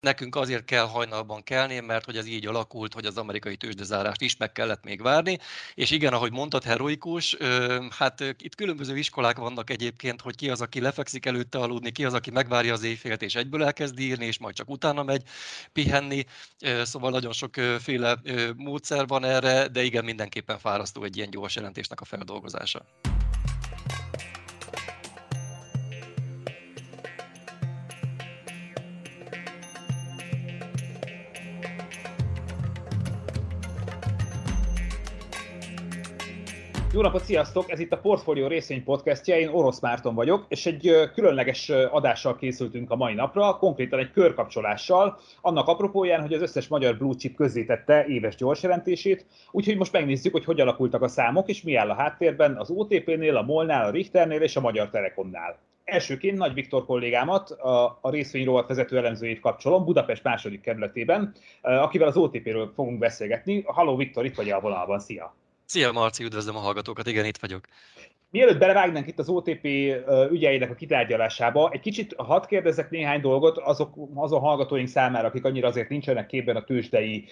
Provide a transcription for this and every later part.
Nekünk azért kell hajnalban kelni, mert hogy ez így alakult, hogy az amerikai tőzsdezárást is meg kellett még várni. És igen, ahogy mondtad, heroikus, hát itt különböző iskolák vannak egyébként, hogy ki az, aki lefekszik előtte aludni, ki az, aki megvárja az éjfélt és egyből elkezd írni, és majd csak utána megy pihenni. Szóval nagyon sokféle módszer van erre, de igen, mindenképpen fárasztó egy ilyen gyors jelentésnek a feldolgozása. Jó napot, sziasztok! Ez itt a Portfolio részvény podcastja, én Orosz Márton vagyok, és egy különleges adással készültünk a mai napra, konkrétan egy körkapcsolással, annak apropóján, hogy az összes magyar blue chip közzétette éves jelentését, úgyhogy most megnézzük, hogy hogy alakultak a számok, és mi áll a háttérben az OTP-nél, a MOL-nál, a Richternél és a Magyar Telekomnál. Elsőként Nagy Viktor kollégámat, a, a vezető elemzőjét kapcsolom Budapest második kerületében, akivel az OTP-ről fogunk beszélgetni. Halló Viktor, itt vagy a vonalban, szia! Szia Marci, üdvözlöm a hallgatókat, igen, itt vagyok. Mielőtt belevágnánk itt az OTP ügyeinek a kitárgyalásába, egy kicsit hadd kérdezzek néhány dolgot azok, azon hallgatóink számára, akik annyira azért nincsenek képben a tőzsdei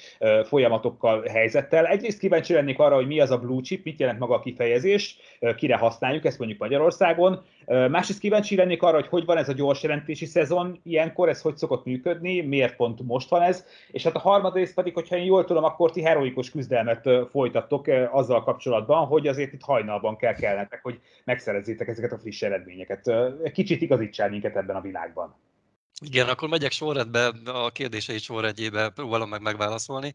folyamatokkal, helyzettel. Egyrészt kíváncsi lennék arra, hogy mi az a blue chip, mit jelent maga a kifejezés, kire használjuk ezt mondjuk Magyarországon. Másrészt kíváncsi lennék arra, hogy hogy van ez a gyors jelentési szezon, ilyenkor ez hogy szokott működni, miért pont most van ez, és hát a harmadrészt pedig, hogyha én jól tudom, akkor ti heroikus küzdelmet folytattok azzal kapcsolatban, hogy azért itt hajnalban kell kellenetek, hogy megszerezzétek ezeket a friss eredményeket. Kicsit igazítsál minket ebben a világban. Igen, akkor megyek sorrendbe, a kérdései sorrendjébe próbálom meg megválaszolni.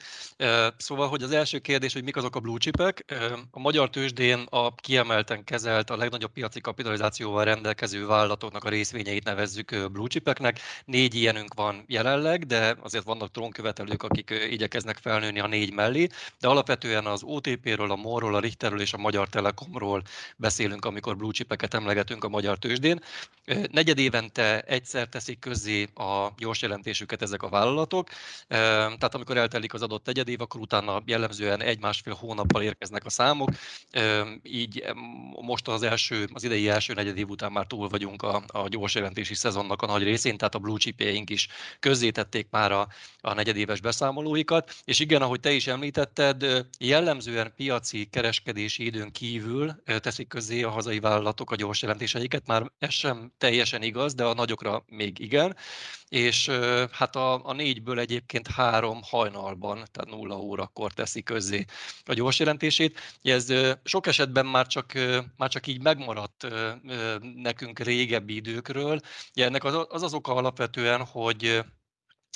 Szóval, hogy az első kérdés, hogy mik azok a blue chipek. A magyar tőzsdén a kiemelten kezelt, a legnagyobb piaci kapitalizációval rendelkező vállalatoknak a részvényeit nevezzük blue chipeknek. Négy ilyenünk van jelenleg, de azért vannak trónkövetelők, akik igyekeznek felnőni a négy mellé, de alapvetően az OTP-ről, a MOL-ról, a Richterről és a Magyar Telekomról beszélünk, amikor blue chipeket emlegetünk a magyar tőzsdén. Negyed évente egyszer teszik közzé végzi a gyors jelentésüket ezek a vállalatok. Tehát amikor eltelik az adott egyed év, akkor utána jellemzően egy-másfél hónappal érkeznek a számok. Így most az első, az idei első negyed év után már túl vagyunk a, a gyors jelentési szezonnak a nagy részén, tehát a blue chipjeink is közzétették már a, a negyedéves beszámolóikat. És igen, ahogy te is említetted, jellemzően piaci kereskedési időn kívül teszik közzé a hazai vállalatok a gyors jelentéseiket. Már ez sem teljesen igaz, de a nagyokra még igen és hát a, a négyből egyébként három hajnalban, tehát nulla órakor teszi közzé a gyors jelentését. Ez sok esetben már csak, már csak így megmaradt nekünk régebbi időkről. Ennek az az, az oka alapvetően, hogy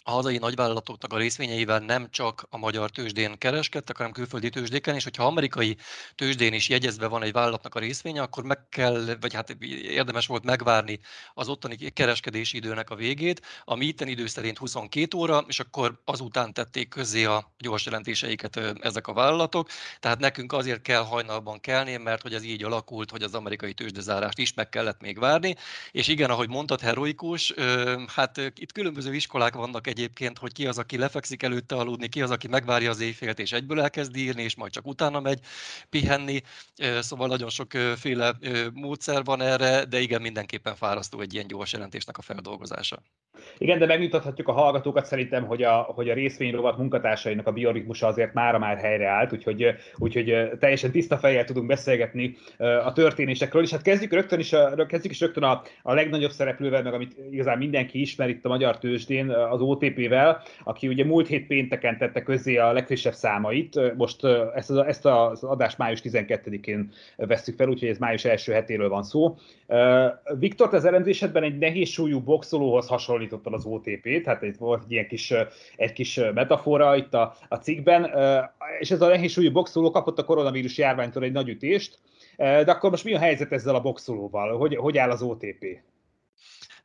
a hazai nagyvállalatoknak a részvényeivel nem csak a magyar tőzsdén kereskedtek, hanem külföldi tőzsdéken, és hogyha amerikai tőzsdén is jegyezve van egy vállalatnak a részvénye, akkor meg kell, vagy hát érdemes volt megvárni az ottani kereskedési időnek a végét, ami itten idő szerint 22 óra, és akkor azután tették közé a gyors jelentéseiket ezek a vállalatok. Tehát nekünk azért kell hajnalban kelni, mert hogy ez így alakult, hogy az amerikai tőzsdezárást is meg kellett még várni. És igen, ahogy mondtad, heroikus, hát itt különböző iskolák vannak egyébként, hogy ki az, aki lefekszik előtte aludni, ki az, aki megvárja az éjfélt és egyből elkezd írni, és majd csak utána megy pihenni. Szóval nagyon sokféle módszer van erre, de igen, mindenképpen fárasztó egy ilyen gyors jelentésnek a feldolgozása. Igen, de megmutathatjuk a hallgatókat szerintem, hogy a, hogy a részvényrovat munkatársainak a bioritmusa azért mára már helyreállt, úgyhogy, úgyhogy teljesen tiszta fejjel tudunk beszélgetni a történésekről, és hát kezdjük rögtön is, a, kezdjük is rögtön a, a legnagyobb szereplővel, meg amit igazán mindenki ismer itt a magyar tőzsdén, az OTP-vel, aki ugye múlt hét pénteken tette közzé a legfrissebb számait, most ezt, az, ezt az adást május 12-én veszük fel, úgyhogy ez május első hetéről van szó. Viktor, az elemzésedben egy nehéz súlyú boxolóhoz hasonlítottad az OTP-t, hát itt volt egy ilyen kis, egy kis metafora itt a, a cikkben, és ez a nehéz súlyú boxoló kapott a koronavírus járványtól egy nagy ütést, de akkor most mi a helyzet ezzel a boxolóval? Hogy, hogy áll az OTP?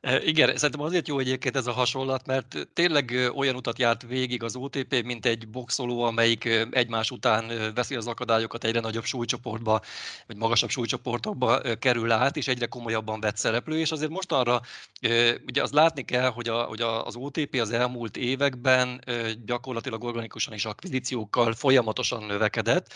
Igen, szerintem azért jó egyébként ez a hasonlat, mert tényleg olyan utat járt végig az OTP, mint egy boxoló, amelyik egymás után veszi az akadályokat egyre nagyobb súlycsoportba, vagy magasabb súlycsoportokba kerül át, és egyre komolyabban vett szereplő, és azért most arra ugye az látni kell, hogy, a, hogy az OTP az elmúlt években gyakorlatilag organikusan és akvizíciókkal folyamatosan növekedett.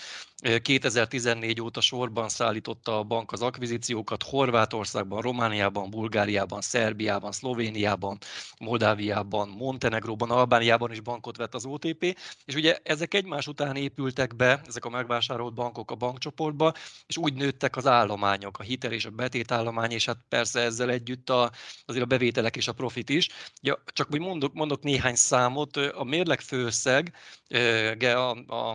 2014 óta sorban szállította a bank az akvizíciókat Horvátországban, Romániában, Bulgáriában, Szerbiában, Szerbiában, Szlovéniában, Moldáviában, Montenegróban, Albániában is bankot vett az OTP, és ugye ezek egymás után épültek be, ezek a megvásárolt bankok a bankcsoportba, és úgy nőttek az állományok, a hitel és a betétállomány, és hát persze ezzel együtt a, azért a bevételek és a profit is. Ja, csak hogy mondok, mondok néhány számot, a mérleg főszeg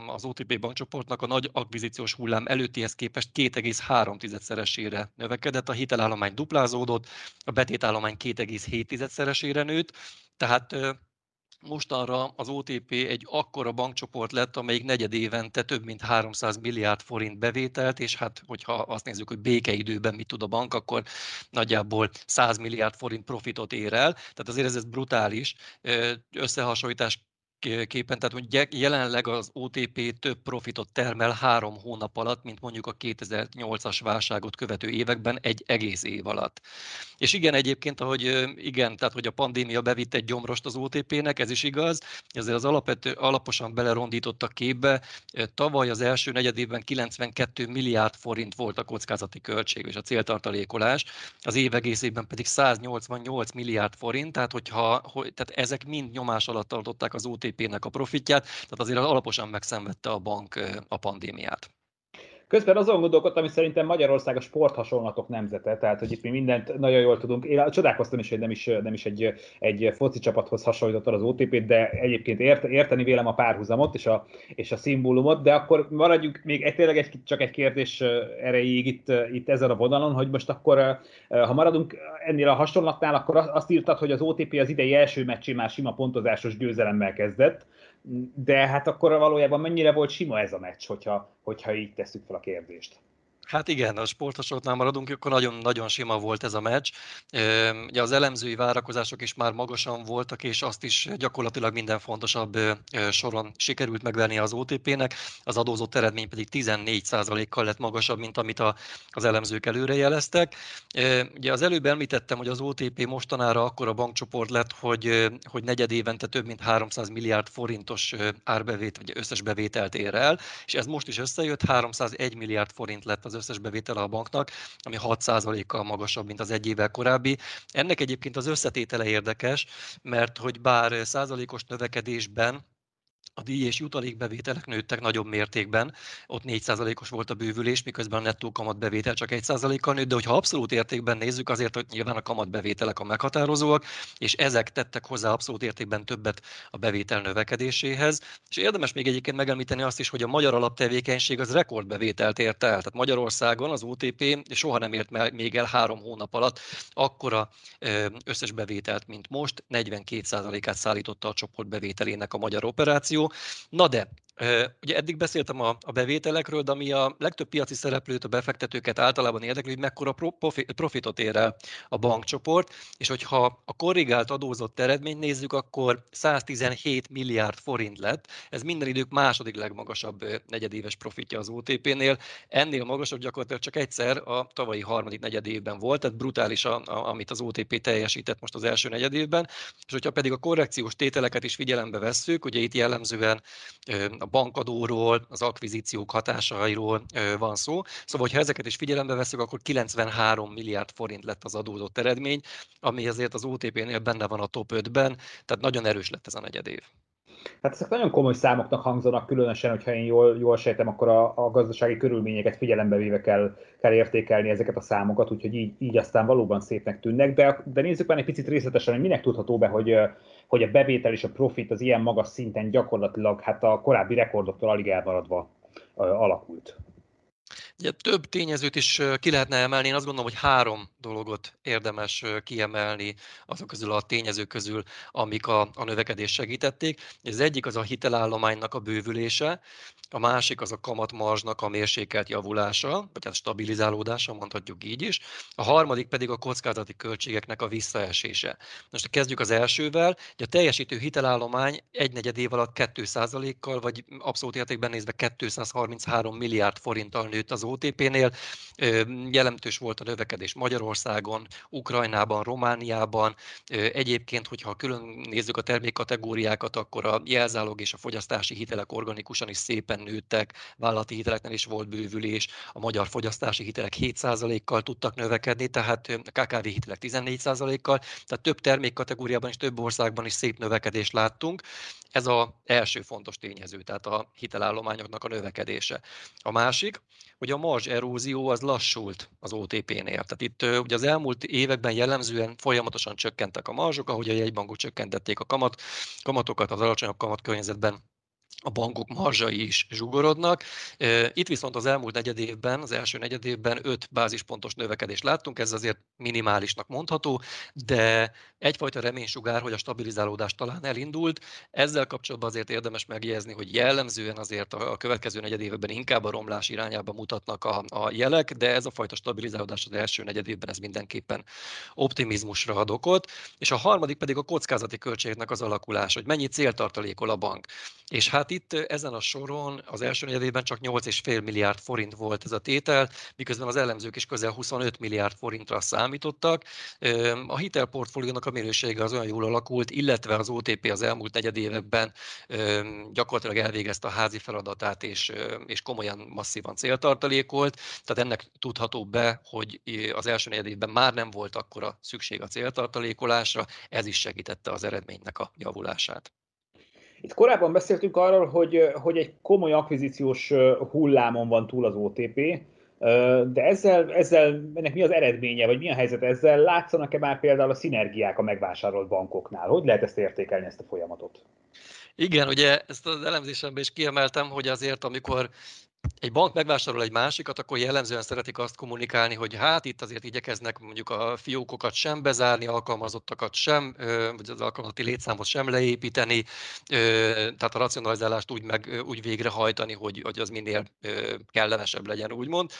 az OTP bankcsoportnak a nagy akvizíciós hullám előttihez képest 2,3-szeresére növekedett, a hitelállomány duplázódott, a betétállomány 2,7-szeresére nőtt, tehát mostanra az OTP egy akkora bankcsoport lett, amelyik negyed évente több mint 300 milliárd forint bevételt, és hát, hogyha azt nézzük, hogy békeidőben mit tud a bank, akkor nagyjából 100 milliárd forint profitot ér el. Tehát azért ez, ez brutális. Összehasonlítás képen, tehát hogy jelenleg az OTP több profitot termel három hónap alatt, mint mondjuk a 2008-as válságot követő években egy egész év alatt. És igen, egyébként, ahogy igen, tehát hogy a pandémia bevitt egy gyomrost az OTP-nek, ez is igaz, ezért az alapvető, alaposan belerondított a képbe. Tavaly az első negyedévben 92 milliárd forint volt a kockázati költség és a céltartalékolás, az év egészében pedig 188 milliárd forint, tehát hogyha, hogy, tehát ezek mind nyomás alatt tartották az OTP OTP-nek a profitját, tehát azért alaposan megszenvedte a bank a pandémiát. Közben azon gondolkodtam, hogy szerintem Magyarország a sporthasonlatok nemzete, tehát hogy itt mi mindent nagyon jól tudunk. Én csodálkoztam is, hogy nem is, nem is egy, egy foci csapathoz hasonlítottad az OTP-t, de egyébként ért, érteni vélem a párhuzamot és a, és a szimbólumot, de akkor maradjunk még egy, tényleg egy, csak egy kérdés erejéig itt, itt ezen a vonalon, hogy most akkor, ha maradunk ennél a hasonlatnál, akkor azt írtad, hogy az OTP az idei első meccsén már sima pontozásos győzelemmel kezdett de hát akkor valójában mennyire volt sima ez a meccs, hogyha, hogyha így tesszük fel a kérdést? Hát igen, a sportosoknál maradunk, akkor nagyon-nagyon sima volt ez a meccs. Ugye az elemzői várakozások is már magasan voltak, és azt is gyakorlatilag minden fontosabb soron sikerült megverni az OTP-nek, az adózott eredmény pedig 14%-kal lett magasabb, mint amit a, az elemzők előrejeleztek. Ugye az előbb említettem, hogy az OTP mostanára akkora bankcsoport lett, hogy, hogy negyed évente több mint 300 milliárd forintos árbevét, vagy összes bevételt ér el, és ez most is összejött, 301 milliárd forint lett az összes bevétele a banknak, ami 6%-kal magasabb, mint az egy évvel korábbi. Ennek egyébként az összetétele érdekes, mert hogy bár százalékos növekedésben a díj és jutalékbevételek nőttek nagyobb mértékben, ott 4%-os volt a bővülés, miközben a nettó kamatbevétel csak 1%-kal nőtt, de hogyha abszolút értékben nézzük, azért, hogy nyilván a kamatbevételek a meghatározóak, és ezek tettek hozzá abszolút értékben többet a bevétel növekedéséhez. És érdemes még egyébként megemlíteni azt is, hogy a magyar alaptevékenység az rekordbevételt ért el. Tehát Magyarországon az OTP soha nem ért még el három hónap alatt akkora összes bevételt, mint most, 42%-át szállította a csoport bevételének a magyar operáció, Na de, Ugye eddig beszéltem a, bevételekről, de ami a legtöbb piaci szereplőt, a befektetőket általában érdekli, hogy mekkora profitot ér el a bankcsoport, és hogyha a korrigált adózott eredményt nézzük, akkor 117 milliárd forint lett. Ez minden idők második legmagasabb negyedéves profitja az OTP-nél. Ennél magasabb gyakorlatilag csak egyszer a tavalyi harmadik negyedévben volt, tehát brutális, a, a, amit az OTP teljesített most az első negyedévben. És hogyha pedig a korrekciós tételeket is figyelembe vesszük, ugye itt jellemzően a bankadóról, az akvizíciók hatásairól van szó. Szóval, ha ezeket is figyelembe veszük, akkor 93 milliárd forint lett az adózott eredmény, ami azért az OTP-nél benne van a top 5-ben, tehát nagyon erős lett ez a negyed. Hát ezek nagyon komoly számoknak hangzanak, különösen, hogyha én jól, jól sejtem, akkor a, a gazdasági körülményeket figyelembe véve kell, kell értékelni ezeket a számokat, úgyhogy így, így aztán valóban szépnek tűnnek. De, de nézzük már egy picit részletesen, hogy minek tudható be, hogy, hogy a bevétel és a profit az ilyen magas szinten gyakorlatilag hát a korábbi rekordoktól alig elmaradva alakult. Ugye több tényezőt is ki lehetne emelni, én azt gondolom, hogy három dologot érdemes kiemelni azok közül a tényezők közül, amik a, a növekedést segítették. Az egyik az a hitelállománynak a bővülése, a másik az a kamatmarzsnak a mérsékelt javulása, vagy hát stabilizálódása, mondhatjuk így is, a harmadik pedig a kockázati költségeknek a visszaesése. Most kezdjük az elsővel, hogy a teljesítő hitelállomány egy negyed év alatt 2%-kal, vagy abszolút értékben nézve 233 milliárd forinttal nőtt nőtt az OTP-nél. Jelentős volt a növekedés Magyarországon, Ukrajnában, Romániában. Egyébként, hogyha külön nézzük a termékkategóriákat, akkor a jelzálog és a fogyasztási hitelek organikusan is szépen nőttek, vállalati hiteleknél is volt bővülés, a magyar fogyasztási hitelek 7%-kal tudtak növekedni, tehát a KKV hitelek 14%-kal, tehát több termékkategóriában és több országban is szép növekedést láttunk. Ez az első fontos tényező, tehát a hitelállományoknak a növekedése. A másik, hogy a marzs erózió az lassult az OTP-nél. Tehát itt ugye az elmúlt években jellemzően folyamatosan csökkentek a marzsok, ahogy a jegybankok csökkentették a kamat, kamatokat az alacsonyabb kamatkörnyezetben a bankok marzsai is zsugorodnak. Itt viszont az elmúlt negyed évben, az első negyed évben 5 bázispontos növekedést láttunk, ez azért minimálisnak mondható, de egyfajta reménysugár, hogy a stabilizálódás talán elindult. Ezzel kapcsolatban azért érdemes megjegyezni, hogy jellemzően azért a következő negyed évben inkább a romlás irányába mutatnak a, a jelek, de ez a fajta stabilizálódás az első negyed évben ez mindenképpen optimizmusra ad okot. És a harmadik pedig a kockázati költségnek az alakulás, hogy mennyi céltartalékol a bank. És hát itt ezen a soron az első negyedében csak 8,5 milliárd forint volt ez a tétel, miközben az elemzők is közel 25 milliárd forintra számítottak. A hitelportfóliónak a minősége az olyan jól alakult, illetve az OTP az elmúlt negyed években gyakorlatilag elvégezte a házi feladatát, és, és komolyan masszívan céltartalékolt, tehát ennek tudható be, hogy az első negyed évben már nem volt akkora szükség a céltartalékolásra, ez is segítette az eredménynek a javulását. Itt korábban beszéltünk arról, hogy, hogy egy komoly akvizíciós hullámon van túl az OTP, de ezzel, ezzel ennek mi az eredménye, vagy mi a helyzet ezzel? Látszanak-e már például a szinergiák a megvásárolt bankoknál? Hogy lehet ezt értékelni, ezt a folyamatot? Igen, ugye ezt az elemzésemben is kiemeltem, hogy azért, amikor egy bank megvásárol egy másikat, akkor jellemzően szeretik azt kommunikálni, hogy hát itt azért igyekeznek mondjuk a fiókokat sem bezárni, alkalmazottakat sem, vagy az alkalmazati létszámot sem leépíteni, tehát a racionalizálást úgy, meg, úgy végrehajtani, hogy, hogy az minél kellemesebb legyen, úgymond.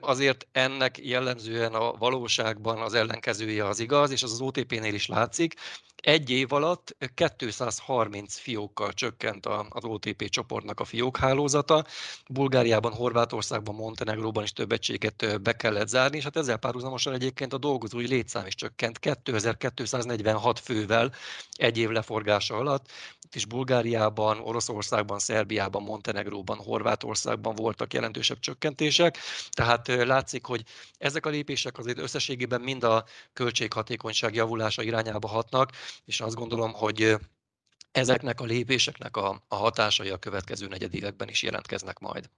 Azért ennek jellemzően a valóságban az ellenkezője az igaz, és az az OTP-nél is látszik. Egy év alatt 230 fiókkal csökkent az OTP csoportnak a fiókhálózata. Bulgáriában, Horvátországban, Montenegróban is több egységet be kellett zárni, és hát ezzel párhuzamosan egyébként a dolgozói létszám is csökkent 2246 fővel egy év leforgása alatt. Itt is Bulgáriában, Oroszországban, Szerbiában, Montenegróban, Horvátországban voltak jelentősebb csökkentések. Tehát látszik, hogy ezek a lépések azért összességében mind a költséghatékonyság javulása irányába hatnak, és azt gondolom, hogy ezeknek a lépéseknek a, a hatásai a következő negyedévekben is jelentkeznek majd.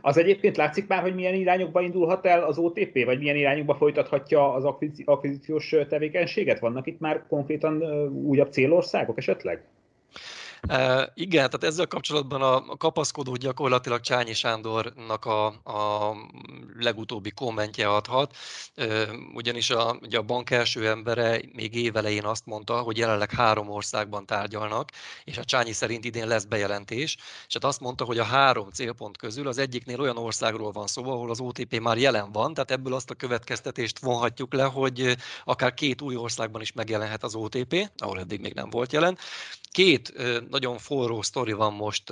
Az egyébként látszik már, hogy milyen irányokba indulhat el az OTP, vagy milyen irányokba folytathatja az akvizíciós tevékenységet? Vannak itt már konkrétan újabb célországok esetleg? Igen, tehát ezzel kapcsolatban a kapaszkodó gyakorlatilag Csányi Sándornak a, a legutóbbi kommentje adhat, ugyanis a, ugye a bank első embere még évelején azt mondta, hogy jelenleg három országban tárgyalnak, és a Csányi szerint idén lesz bejelentés, és hát azt mondta, hogy a három célpont közül az egyiknél olyan országról van szó, ahol az OTP már jelen van, tehát ebből azt a következtetést vonhatjuk le, hogy akár két új országban is megjelenhet az OTP, ahol eddig még nem volt jelen. Két nagyon forró sztori van most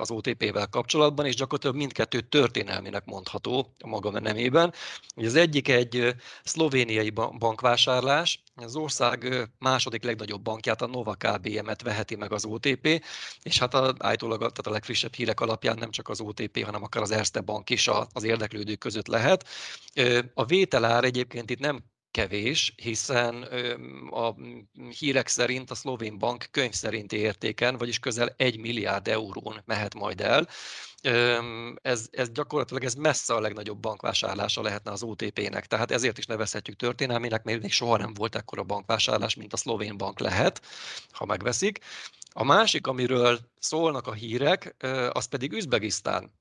az OTP-vel kapcsolatban, és gyakorlatilag mindkettő történelminek mondható a maga nemében. Az egyik egy szlovéniai bankvásárlás, az ország második legnagyobb bankját, a Nova KBM-et veheti meg az OTP, és hát a, állítólag tehát a legfrissebb hírek alapján nem csak az OTP, hanem akár az Erste Bank is az érdeklődők között lehet. A vételár egyébként itt nem kevés, hiszen a hírek szerint a szlovén bank könyv szerinti értéken, vagyis közel egy milliárd eurón mehet majd el. Ez, ez gyakorlatilag ez messze a legnagyobb bankvásárlása lehetne az OTP-nek, tehát ezért is nevezhetjük történelmének, mert még soha nem volt ekkora bankvásárlás, mint a szlovén bank lehet, ha megveszik. A másik, amiről szólnak a hírek, az pedig Üzbegisztán.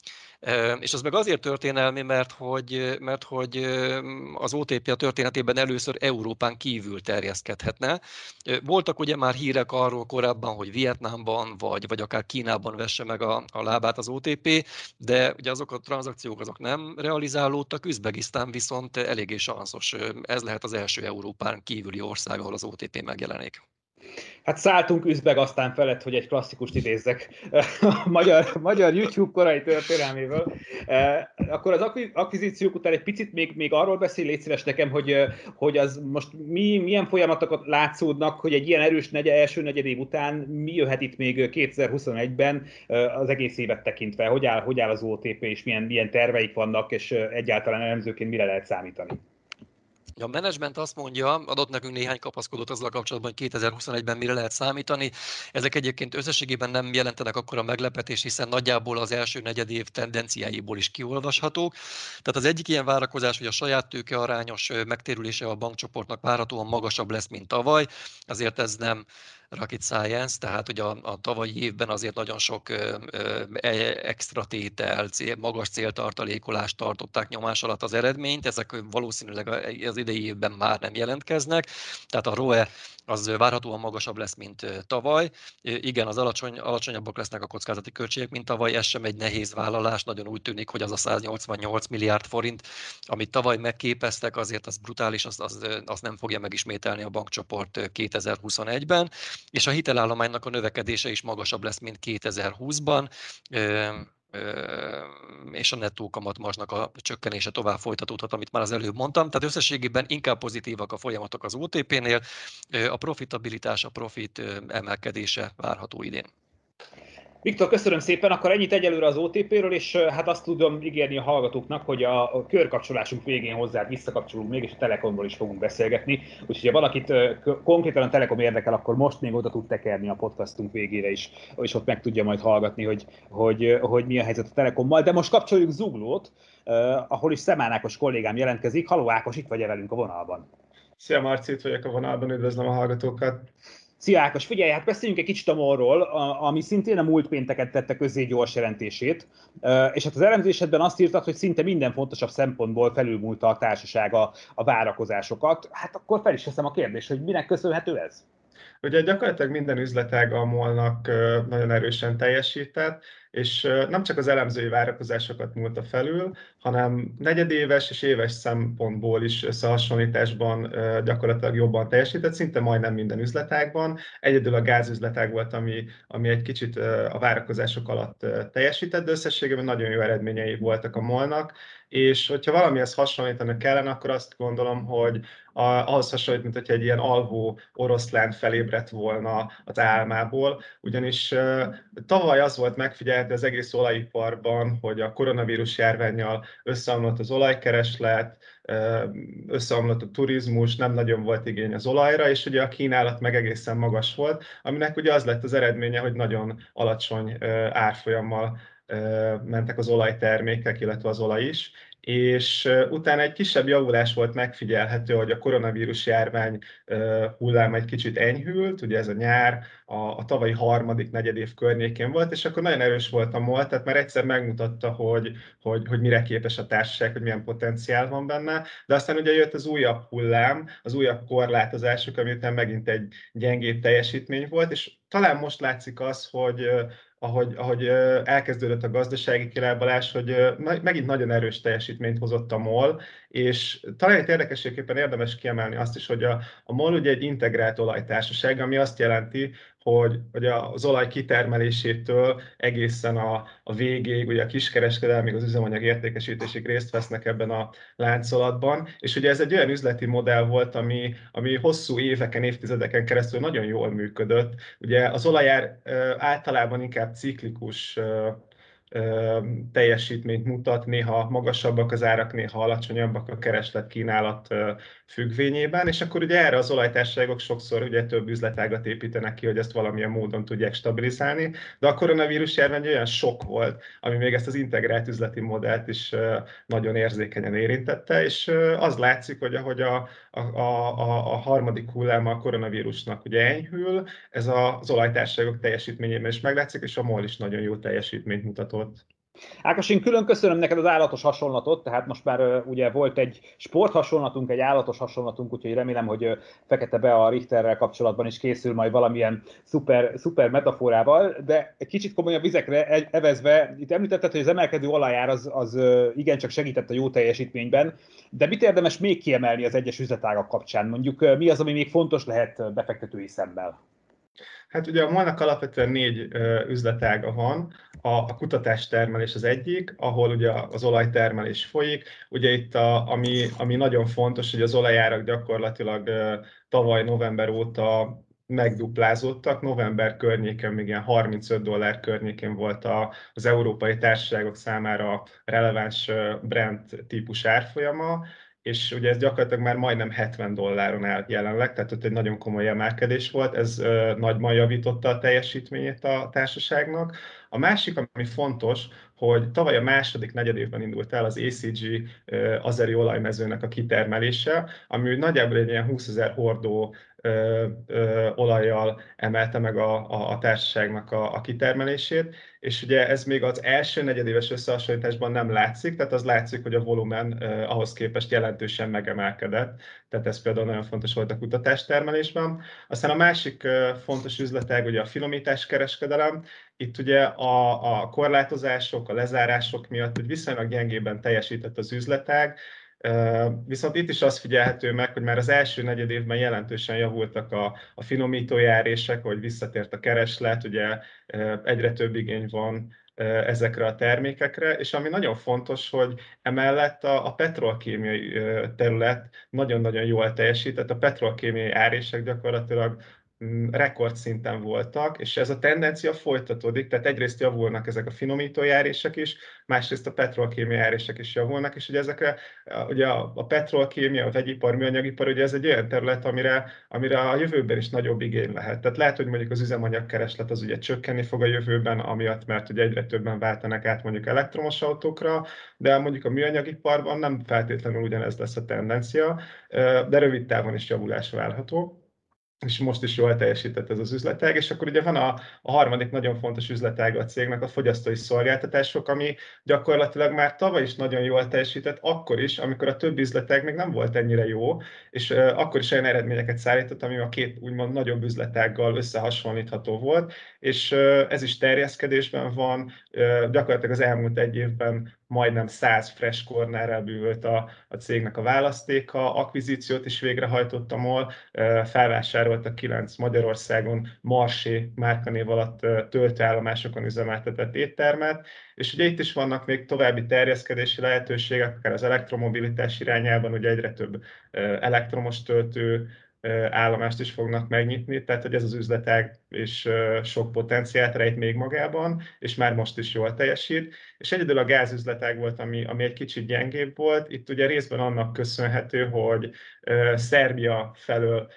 És az meg azért történelmi, mert hogy, mert hogy az OTP a történetében először Európán kívül terjeszkedhetne. Voltak ugye már hírek arról korábban, hogy Vietnámban vagy, vagy akár Kínában vesse meg a, a lábát az OTP, de ugye azok a tranzakciók azok nem realizálódtak, Üzbegisztán viszont eléggé sanszos. Ez lehet az első Európán kívüli ország, ahol az OTP megjelenik. Hát szálltunk üzbeg aztán felett, hogy egy klasszikust idézzek a magyar, magyar YouTube korai történelméből. Akkor az akvizíciók után egy picit még, még arról beszél, légy szíves nekem, hogy, hogy az most mi, milyen folyamatokat látszódnak, hogy egy ilyen erős negy, első negyed év után mi jöhet itt még 2021-ben az egész évet tekintve? Hogy áll, hogy áll az OTP, és milyen, milyen terveik vannak, és egyáltalán elemzőként mire lehet számítani? A menedzsment azt mondja, adott nekünk néhány kapaszkodót azzal kapcsolatban, hogy 2021-ben mire lehet számítani. Ezek egyébként összességében nem jelentenek akkor a meglepetés, hiszen nagyjából az első negyed év tendenciáiból is kiolvashatók. Tehát az egyik ilyen várakozás, hogy a saját tőke arányos megtérülése a bankcsoportnak várhatóan magasabb lesz, mint tavaly. Azért ez nem rocket science, tehát hogy a, a tavalyi évben azért nagyon sok ö, ö, e, extra tétel, cél, magas céltartalékolást tartották nyomás alatt az eredményt, ezek valószínűleg az idei évben már nem jelentkeznek, tehát a ROE az várhatóan magasabb lesz, mint tavaly. Igen, az alacsony, alacsonyabbak lesznek a kockázati költségek, mint tavaly, ez sem egy nehéz vállalás, nagyon úgy tűnik, hogy az a 188 milliárd forint, amit tavaly megképeztek, azért az brutális, az, az, az nem fogja megismételni a bankcsoport 2021-ben, és a hitelállománynak a növekedése is magasabb lesz, mint 2020-ban és a nettó kamatmarsnak a csökkenése tovább folytatódhat, amit már az előbb mondtam. Tehát összességében inkább pozitívak a folyamatok az OTP-nél, a profitabilitás, a profit emelkedése várható idén. Viktor, köszönöm szépen, akkor ennyit egyelőre az OTP-ről, és hát azt tudom ígérni a hallgatóknak, hogy a, körkapcsolásunk végén hozzá visszakapcsolunk még, és a Telekomról is fogunk beszélgetni. Úgyhogy ha valakit konkrétan a Telekom érdekel, akkor most még oda tud tekerni a podcastunk végére is, és ott meg tudja majd hallgatni, hogy, hogy, hogy mi a helyzet a Telekommal. De most kapcsoljuk Zuglót, ahol is Szemánákos kollégám jelentkezik. Haló Ákos, itt vagy velünk a vonalban? Szia Marci, itt vagyok a vonalban, üdvözlöm a hallgatókat. Szia Ákos, figyelj, hát beszéljünk egy kicsit a MOL-ról, ami szintén a múlt pénteket tette közé gyors jelentését, és hát az elemzésedben azt írtad, hogy szinte minden fontosabb szempontból felülmúlta a társasága a várakozásokat. Hát akkor fel is teszem a kérdést, hogy minek köszönhető ez? Ugye gyakorlatilag minden üzletág a molnak nagyon erősen teljesített, és nem csak az elemzői várakozásokat múlta felül, hanem negyedéves és éves szempontból is összehasonlításban gyakorlatilag jobban teljesített, szinte majdnem minden üzletágban. Egyedül a gázüzletág volt, ami, ami egy kicsit a várakozások alatt teljesített, de összességében nagyon jó eredményei voltak a molnak, és hogyha valamihez hasonlítani kellene, akkor azt gondolom, hogy a, ahhoz hasonlít, mint hogyha egy ilyen alvó oroszlán felébredt volna az álmából, ugyanis tavaly az volt megfigyelhető az egész olajiparban, hogy a koronavírus járványjal összeomlott az olajkereslet, összeomlott a turizmus, nem nagyon volt igény az olajra, és ugye a kínálat meg egészen magas volt, aminek ugye az lett az eredménye, hogy nagyon alacsony árfolyammal mentek az olajtermékek, illetve az olaj is, és utána egy kisebb javulás volt megfigyelhető, hogy a koronavírus járvány hullám egy kicsit enyhült, ugye ez a nyár, a, a tavalyi harmadik negyedév környékén volt, és akkor nagyon erős volt a MOL, tehát már egyszer megmutatta, hogy, hogy, hogy mire képes a társaság, hogy milyen potenciál van benne, de aztán ugye jött az újabb hullám, az újabb korlátozások, ami után megint egy gyengébb teljesítmény volt, és talán most látszik az, hogy, ahogy, ahogy elkezdődött a gazdasági kilábalás, hogy megint nagyon erős teljesítményt hozott a MOL, és talán itt érdekességképpen érdemes kiemelni azt is, hogy a, a MOL ugye egy integrált olajtársaság, ami azt jelenti, hogy, hogy az olaj kitermelésétől egészen a, a végéig, ugye a kiskereskedelmig, az üzemanyag értékesítésig részt vesznek ebben a láncolatban, és ugye ez egy olyan üzleti modell volt, ami, ami hosszú éveken, évtizedeken keresztül nagyon jól működött. Ugye az olajár általában inkább ciklikus teljesítményt mutat, néha magasabbak az árak, néha alacsonyabbak a kereslet kínálat függvényében, és akkor ugye erre az olajtársaságok sokszor ugye több üzletágat építenek ki, hogy ezt valamilyen módon tudják stabilizálni, de a koronavírus járvány olyan sok volt, ami még ezt az integrált üzleti modellt is nagyon érzékenyen érintette, és az látszik, hogy ahogy a, a, a, a harmadik hullám a koronavírusnak ugye enyhül, ez az olajtársaságok teljesítményében is meglátszik, és a MOL is nagyon jó teljesítményt mutatott. Ákos, én külön köszönöm neked az állatos hasonlatot, tehát most már ugye volt egy sport hasonlatunk, egy állatos hasonlatunk, úgyhogy remélem, hogy Fekete Be a Richterrel kapcsolatban is készül majd valamilyen szuper, szuper metaforával, de egy kicsit komolyabb vizekre e-, evezve, itt említetted, hogy az emelkedő olajár az, az igencsak segített a jó teljesítményben, de mit érdemes még kiemelni az egyes üzletágak kapcsán? Mondjuk mi az, ami még fontos lehet befektetői szemmel? Hát ugye a molnak alapvetően négy üzletága van. A, a kutatástermelés az egyik, ahol ugye az olajtermelés folyik. Ugye itt, a, ami, ami nagyon fontos, hogy az olajárak gyakorlatilag tavaly november óta megduplázódtak. November környéken még ilyen 35 dollár környékén volt a, az európai társaságok számára releváns Brent típus árfolyama, és ugye ez gyakorlatilag már majdnem 70 dolláron áll jelenleg, tehát ott egy nagyon komoly emelkedés volt, ez uh, nagyban javította a teljesítményét a társaságnak. A másik, ami fontos, hogy tavaly a második negyedévben indult el az ACG azeri olajmezőnek a kitermelése, ami nagyjából egy ilyen 20 ezer hordó ö, ö, olajjal emelte meg a, a, a társaságnak a, a kitermelését, és ugye ez még az első negyedéves összehasonlításban nem látszik, tehát az látszik, hogy a volumen ö, ahhoz képest jelentősen megemelkedett, tehát ez például nagyon fontos volt a kutatástermelésben. Aztán a másik ö, fontos üzletág ugye a finomítás kereskedelem, itt ugye a, a korlátozások, a lezárások miatt egy viszonylag gyengében teljesített az üzletág, Viszont itt is az figyelhető meg, hogy már az első negyed évben jelentősen javultak a, a finomítójárések, hogy visszatért a kereslet, ugye egyre több igény van ezekre a termékekre, és ami nagyon fontos, hogy emellett a, a petrolkémiai terület nagyon-nagyon jól teljesített, a petrolkémiai árések gyakorlatilag rekordszinten voltak, és ez a tendencia folytatódik, tehát egyrészt javulnak ezek a finomítójárések is, másrészt a petrolkémia járések is javulnak, és ugye ezekre, ugye a, a petrolkémia, a vegyipar, műanyagipar, ugye ez egy olyan terület, amire, amire a jövőben is nagyobb igény lehet. Tehát lehet, hogy mondjuk az üzemanyagkereslet az ugye csökkenni fog a jövőben, amiatt, mert ugye egyre többen váltanak át mondjuk elektromos autókra, de mondjuk a műanyagiparban nem feltétlenül ugyanez lesz a tendencia, de rövid távon is javulás várható és most is jól teljesített ez az üzletág, és akkor ugye van a, a harmadik nagyon fontos üzletág a cégnek, a fogyasztói szolgáltatások, ami gyakorlatilag már tavaly is nagyon jól teljesített, akkor is, amikor a több üzletág még nem volt ennyire jó, és uh, akkor is olyan eredményeket szállított, ami a két úgymond nagyobb üzletággal összehasonlítható volt, és uh, ez is terjeszkedésben van, uh, gyakorlatilag az elmúlt egy évben majdnem 100 fresh cornerrel bűvölt a, a cégnek a választéka, akvizíciót is végrehajtott a MOL, felvásárolta 9 Magyarországon Marsé márkanév alatt töltőállomásokon üzemeltetett éttermet, és ugye itt is vannak még további terjeszkedési lehetőségek, akár az elektromobilitás irányában, ugye egyre több elektromos töltő állomást is fognak megnyitni, tehát hogy ez az üzletág és sok potenciált rejt még magában, és már most is jól teljesít. És egyedül a gázüzletág volt, ami, ami egy kicsit gyengébb volt. Itt ugye részben annak köszönhető, hogy Szerbia felől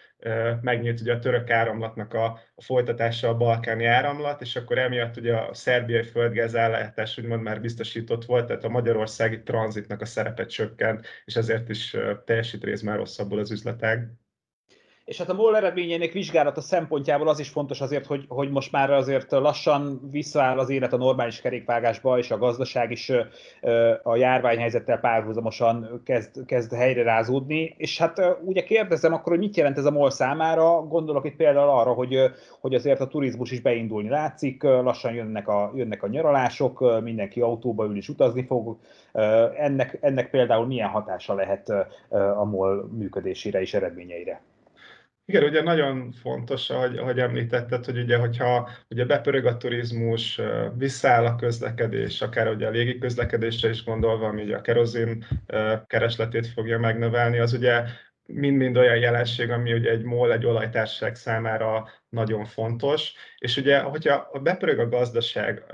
megnyílt ugye a török áramlatnak a, a folytatása a balkáni áramlat, és akkor emiatt ugye a szerbiai földgáz ellátás úgymond már biztosított volt, tehát a magyarországi tranzitnak a szerepe csökkent, és ezért is teljesít részben rosszabbul az üzletág. És hát a MOL eredményének vizsgálata szempontjából az is fontos azért, hogy, hogy most már azért lassan visszaáll az élet a normális kerékvágásba, és a gazdaság is a járványhelyzettel párhuzamosan kezd, kezd helyre rázódni. És hát ugye kérdezem akkor, hogy mit jelent ez a MOL számára? Gondolok itt például arra, hogy, hogy azért a turizmus is beindulni látszik, lassan jönnek a, jönnek a nyaralások, mindenki autóba ül és utazni fog. Ennek, ennek például milyen hatása lehet a MOL működésére és eredményeire? Igen, ugye nagyon fontos, ahogy, ahogy említetted, hogy ugye, hogyha ugye bepörög a turizmus, visszaáll a közlekedés, akár ugye a légi közlekedésre is gondolva, ami ugye a kerozin keresletét fogja megnövelni, az ugye mind-mind olyan jelenség, ami ugye egy MOL, egy olajtársaság számára nagyon fontos, és ugye, hogyha bepörög a gazdaság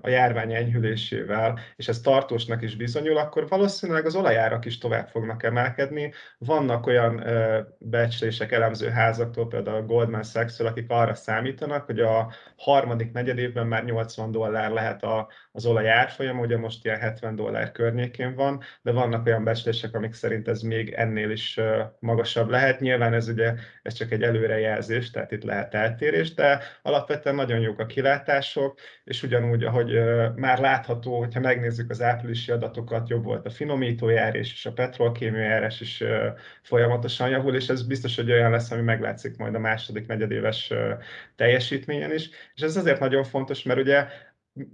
a járvány enyhülésével, és ez tartósnak is bizonyul, akkor valószínűleg az olajárak is tovább fognak emelkedni. Vannak olyan becslések elemző házaktól, például a Goldman sachs akik arra számítanak, hogy a harmadik negyedévben már 80 dollár lehet a, az olaj árfolyam, ugye most ilyen 70 dollár környékén van, de vannak olyan becslések, amik szerint ez még ennél is magasabb lehet. Nyilván ez ugye ez csak egy előrejelzés, tehát itt lehet eltérés, de alapvetően nagyon jók a kilátások, és ugyanúgy, ahogy már látható, hogyha megnézzük az áprilisi adatokat, jobb volt a finomítójárás és a petrolkémiajárás is folyamatosan javul, és ez biztos, hogy olyan lesz, ami meglátszik majd a második negyedéves teljesítményen is. És ez azért nagyon fontos, mert ugye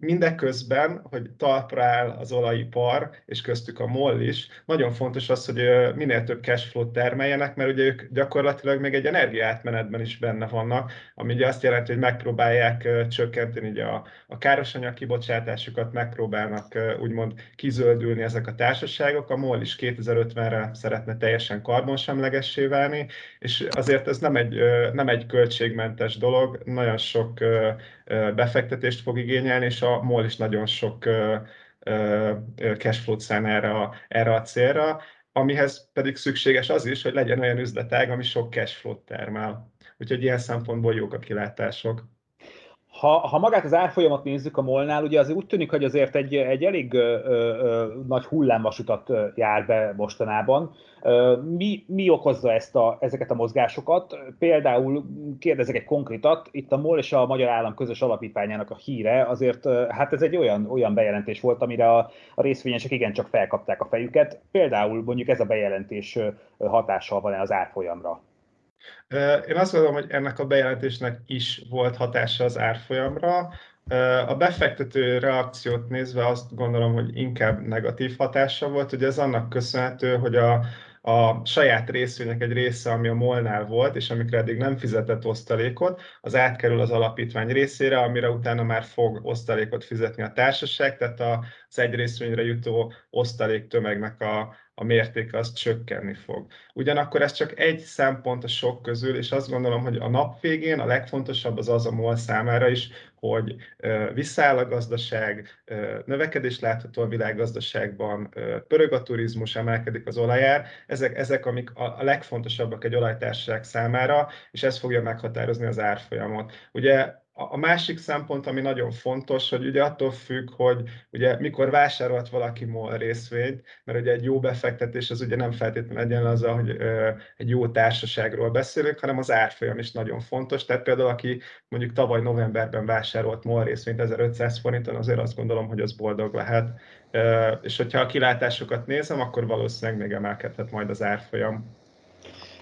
mindeközben, hogy talpra áll az olajipar, és köztük a MOL is, nagyon fontos az, hogy minél több cashflow termeljenek, mert ugye ők gyakorlatilag még egy energiátmenetben is benne vannak, ami ugye azt jelenti, hogy megpróbálják csökkenteni ugye a, a károsanyag kibocsátásukat, megpróbálnak úgymond kizöldülni ezek a társaságok. A MOL is 2050-re szeretne teljesen karbonsemlegessé válni, és azért ez nem egy, nem egy költségmentes dolog, nagyon sok befektetést fog igényelni, és a MOL is nagyon sok cashflow-t szán erre a, erre a célra, amihez pedig szükséges az is, hogy legyen olyan üzletág, ami sok cashflow-t termel. Úgyhogy ilyen szempontból jók a kilátások. Ha, ha magát az árfolyamat nézzük a molnál, ugye azért úgy tűnik, hogy azért egy, egy elég ö, ö, nagy hullámvasutat jár be mostanában. Mi, mi okozza ezt a, ezeket a mozgásokat? Például kérdezek egy konkrétat, itt a MOL és a Magyar Állam közös alapítványának a híre, azért hát ez egy olyan, olyan bejelentés volt, amire a, a részvényesek igencsak felkapták a fejüket. Például mondjuk ez a bejelentés hatással van-e az árfolyamra? Én azt gondolom, hogy ennek a bejelentésnek is volt hatása az árfolyamra. A befektető reakciót nézve azt gondolom, hogy inkább negatív hatása volt. Ugye ez annak köszönhető, hogy a, a saját részvények egy része, ami a Molnál volt, és amikre eddig nem fizetett osztalékot, az átkerül az alapítvány részére, amire utána már fog osztalékot fizetni a társaság, tehát az egy részvényre jutó osztalék tömegnek a, a mértéke az csökkenni fog. Ugyanakkor ez csak egy szempont a sok közül, és azt gondolom, hogy a nap végén a legfontosabb az az a MOL számára is, hogy visszáll a gazdaság, növekedés látható a világgazdaságban, pörög a turizmus, emelkedik az olajár. Ezek, ezek amik a legfontosabbak egy olajtársaság számára, és ez fogja meghatározni az árfolyamot. Ugye a másik szempont, ami nagyon fontos, hogy ugye attól függ, hogy ugye mikor vásárolt valaki MOL részvényt, mert ugye egy jó befektetés az ugye nem feltétlenül egyen azzal, hogy egy jó társaságról beszélünk, hanem az árfolyam is nagyon fontos. Tehát például aki mondjuk tavaly novemberben vásárolt MOL részvényt 1500 forinton, azért azt gondolom, hogy az boldog lehet. Ö, és hogyha a kilátásokat nézem, akkor valószínűleg még emelkedhet majd az árfolyam.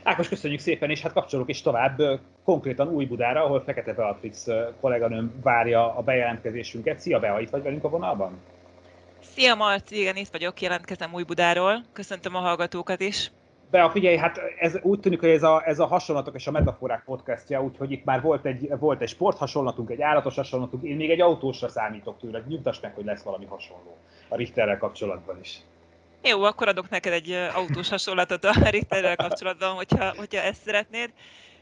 Ákos, köszönjük szépen, és hát kapcsolunk is tovább konkrétan Új-Budára, ahol Fekete Beatrix kolléganőm várja a bejelentkezésünket. Szia Bea, itt vagy velünk a vonalban? Szia Marci, igen, itt vagyok, jelentkezem Új-Budáról. Köszöntöm a hallgatókat is. Bea, figyelj, hát ez úgy tűnik, hogy ez a, ez a hasonlatok és a metaforák podcastja, úgyhogy itt már volt egy, volt egy sport hasonlatunk, egy állatos hasonlatunk, én még egy autósra számítok tőle, nyugtass meg, hogy lesz valami hasonló a Richterrel kapcsolatban is. Jó, akkor adok neked egy autós hasonlatot a Richterrel kapcsolatban, hogyha, hogyha ezt szeretnéd.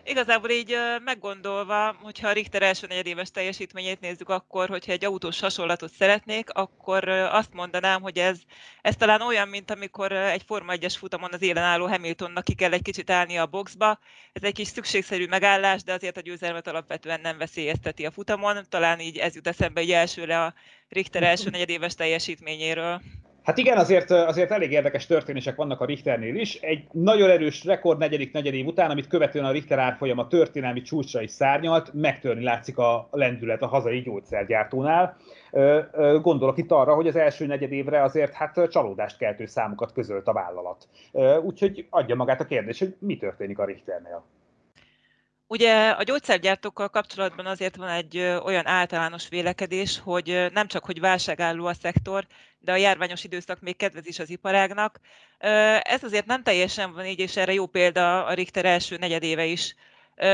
Igazából így meggondolva, hogyha a Richter első negyedéves teljesítményét nézzük, akkor, hogyha egy autós hasonlatot szeretnék, akkor azt mondanám, hogy ez, ez talán olyan, mint amikor egy Forma 1-es futamon az élen álló Hamiltonnak ki kell egy kicsit állni a boxba. Ez egy kis szükségszerű megállás, de azért a győzelmet alapvetően nem veszélyezteti a futamon. Talán így ez jut eszembe egy elsőre a Richter első negyedéves teljesítményéről. Hát igen, azért, azért elég érdekes történések vannak a Richternél is. Egy nagyon erős rekord negyedik negyedév után, amit követően a Richter árfolyam a történelmi csúcsra is szárnyalt, megtörni látszik a lendület a hazai gyógyszergyártónál. Gondolok itt arra, hogy az első negyedévre azért hát csalódást keltő számokat közölt a vállalat. Úgyhogy adja magát a kérdés, hogy mi történik a Richternél. Ugye a gyógyszergyártókkal kapcsolatban azért van egy olyan általános vélekedés, hogy nem csak, hogy válságálló a szektor, de a járványos időszak még kedvez is az iparágnak. Ez azért nem teljesen van így, és erre jó példa a Richter első negyedéve is.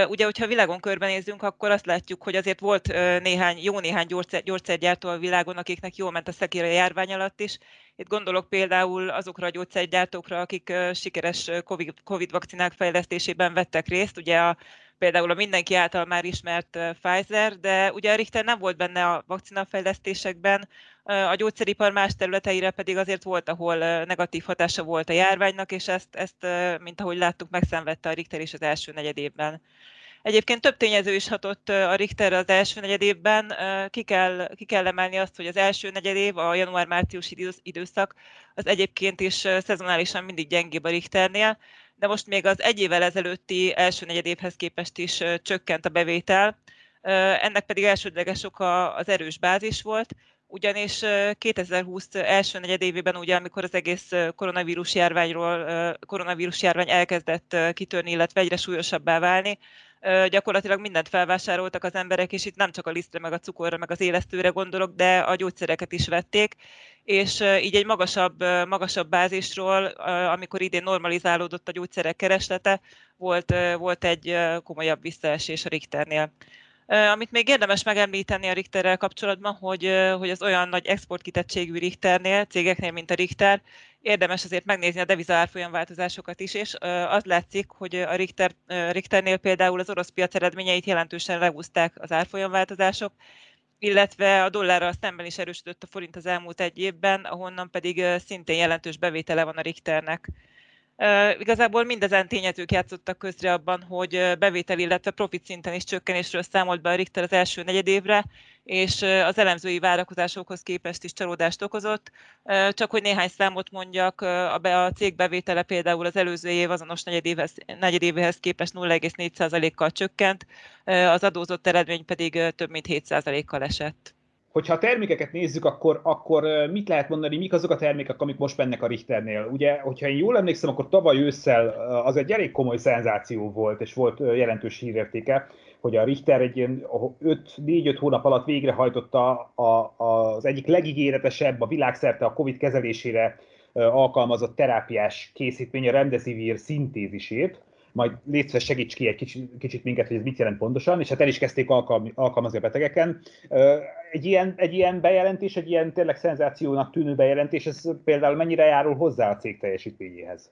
Ugye, hogyha világon körbenézünk, akkor azt látjuk, hogy azért volt néhány, jó néhány gyógyszer, gyógyszergyártó a világon, akiknek jól ment a szekér a járvány alatt is. Itt gondolok például azokra a gyógyszergyártókra, akik sikeres COVID, COVID vakcinák fejlesztésében vettek részt. Ugye a például a mindenki által már ismert Pfizer, de ugye a Richter nem volt benne a vakcinafejlesztésekben, a gyógyszeripar más területeire pedig azért volt, ahol negatív hatása volt a járványnak, és ezt, ezt mint ahogy láttuk, megszenvedte a Richter is az első negyedében. Egyébként több tényező is hatott a Richter az első negyedévben. Ki kell, ki kell emelni azt, hogy az első negyedév, a január-március időszak, az egyébként is szezonálisan mindig gyengébb a Richternél, de most még az egy évvel ezelőtti első negyedévhez képest is csökkent a bevétel. Ennek pedig elsődleges oka az erős bázis volt. Ugyanis 2020 első negyedévében, ugye, amikor az egész koronavírus járványról, koronavírus járvány elkezdett kitörni, illetve egyre súlyosabbá válni, gyakorlatilag mindent felvásároltak az emberek, és itt nem csak a lisztre, meg a cukorra, meg az élesztőre gondolok, de a gyógyszereket is vették, és így egy magasabb, magasabb bázisról, amikor idén normalizálódott a gyógyszerek kereslete, volt, volt egy komolyabb visszaesés a Richternél. Amit még érdemes megemlíteni a Richterrel kapcsolatban, hogy, hogy az olyan nagy exportkitettségű Richternél, cégeknél, mint a Richter, érdemes azért megnézni a deviza árfolyam változásokat is, és az látszik, hogy a Richter, Richternél például az orosz piac eredményeit jelentősen lehúzták az árfolyamváltozások, illetve a dollárral szemben is erősödött a forint az elmúlt egy évben, ahonnan pedig szintén jelentős bevétele van a Richternek. Uh, igazából mindezen tényezők játszottak közre abban, hogy bevétel, illetve profit szinten is csökkenésről számolt be a Richter az első negyedévre, és az elemzői várakozásokhoz képest is csalódást okozott. Csak hogy néhány számot mondjak, a, cég bevétele például az előző év azonos negyedévhez, negyedévéhez képest 0,4%-kal csökkent, az adózott eredmény pedig több mint 7%-kal esett hogyha a termékeket nézzük, akkor, akkor mit lehet mondani, mik azok a termékek, amik most mennek a Richternél? Ugye, hogyha én jól emlékszem, akkor tavaly ősszel az egy elég komoly szenzáció volt, és volt jelentős hírértéke, hogy a Richter egy ilyen 4-5 hónap alatt végrehajtotta a, az egyik legígéretesebb a világszerte a COVID kezelésére alkalmazott terápiás készítmény, a Remdesivir szintézisét, majd létszve segíts ki egy kicsit, kicsit minket, hogy ez mit jelent pontosan, és hát el is kezdték alkalmazni a betegeken. Egy ilyen, egy ilyen bejelentés, egy ilyen tényleg szenzációnak tűnő bejelentés, ez például mennyire járul hozzá a cég teljesítményéhez?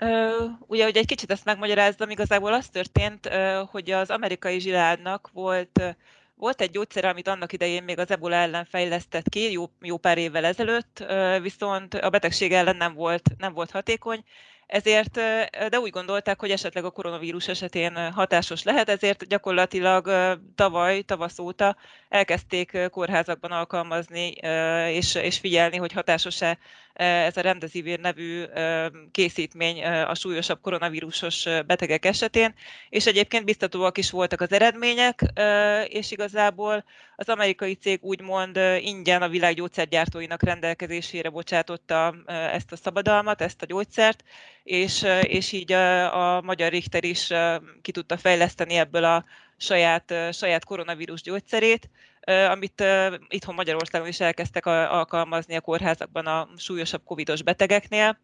Uh, ugye, hogy egy kicsit ezt megmagyarázzam, igazából az történt, hogy az amerikai zsiládnak volt volt egy gyógyszer, amit annak idején még az ebola ellen fejlesztett ki, jó, jó pár évvel ezelőtt, viszont a betegség ellen nem volt, nem volt hatékony, ezért, de úgy gondolták, hogy esetleg a koronavírus esetén hatásos lehet, ezért gyakorlatilag tavaly, tavasz óta elkezdték kórházakban alkalmazni és, és figyelni, hogy hatásos-e ez a Remdesivir nevű készítmény a súlyosabb koronavírusos betegek esetén, és egyébként biztatóak is voltak az eredmények, és igazából az amerikai cég úgymond ingyen a világ gyógyszergyártóinak rendelkezésére bocsátotta ezt a szabadalmat, ezt a gyógyszert, és, és így a, a magyar Richter is ki tudta fejleszteni ebből a saját, saját koronavírus gyógyszerét, amit itthon Magyarországon is elkezdtek alkalmazni a kórházakban a súlyosabb covidos betegeknél.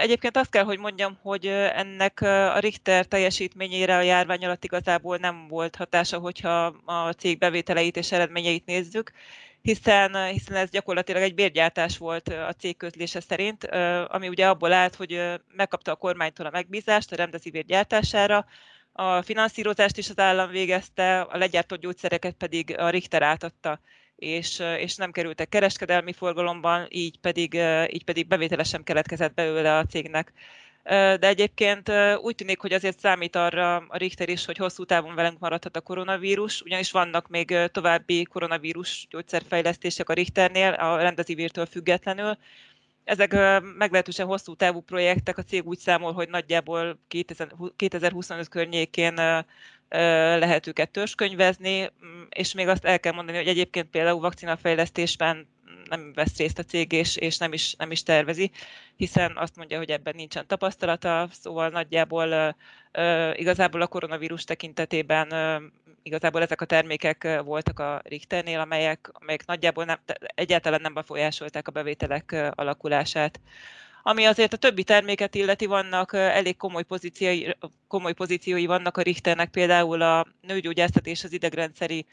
Egyébként azt kell, hogy mondjam, hogy ennek a Richter teljesítményére a járvány alatt igazából nem volt hatása, hogyha a cég bevételeit és eredményeit nézzük, hiszen, hiszen ez gyakorlatilag egy bérgyártás volt a cég közlése szerint, ami ugye abból állt, hogy megkapta a kormánytól a megbízást a remdesivir gyártására, a finanszírozást is az állam végezte, a legyártott gyógyszereket pedig a Richter átadta, és, és nem kerültek kereskedelmi forgalomban, így pedig, így pedig bevétele sem keletkezett belőle a cégnek. De egyébként úgy tűnik, hogy azért számít arra a Richter is, hogy hosszú távon velünk maradhat a koronavírus, ugyanis vannak még további koronavírus gyógyszerfejlesztések a Richternél, a rendezívírtől függetlenül, ezek meglehetősen hosszú távú projektek, a cég úgy számol, hogy nagyjából 2025 környékén lehet őket törzskönyvezni, mm, és még azt el kell mondani, hogy egyébként például vakcinafejlesztésben nem vesz részt a cég, és, és nem, is, nem is tervezi, hiszen azt mondja, hogy ebben nincsen tapasztalata, szóval nagyjából igazából a koronavírus tekintetében igazából ezek a termékek voltak a Richternél, amelyek, amelyek nagyjából nem, egyáltalán nem befolyásolták a bevételek alakulását. Ami azért a többi terméket illeti, vannak elég komoly pozíciói, komoly pozíciói vannak a Richternek, például a nőgyógyászat és az idegrendszeri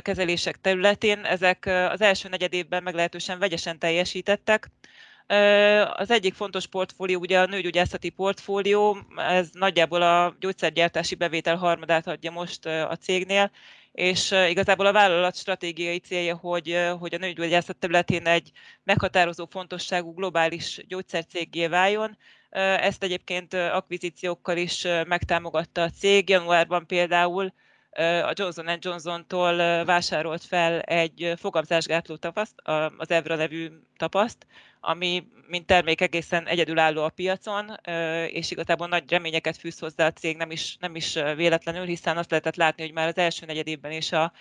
kezelések területén. Ezek az első negyed évben meglehetősen vegyesen teljesítettek. Az egyik fontos portfólió ugye a nőgyógyászati portfólió, ez nagyjából a gyógyszergyártási bevétel harmadát adja most a cégnél, és igazából a vállalat stratégiai célja, hogy, hogy a nőgyógyászat területén egy meghatározó fontosságú globális gyógyszercégé váljon. Ezt egyébként akvizíciókkal is megtámogatta a cég. Januárban például a Johnson Johnson-tól vásárolt fel egy fogamzásgátló tapaszt, az Evra nevű tapaszt, ami mint termék egészen egyedülálló a piacon, és igazából nagy reményeket fűz hozzá a cég, nem is, nem is véletlenül, hiszen azt lehetett látni, hogy már az első negyedében is a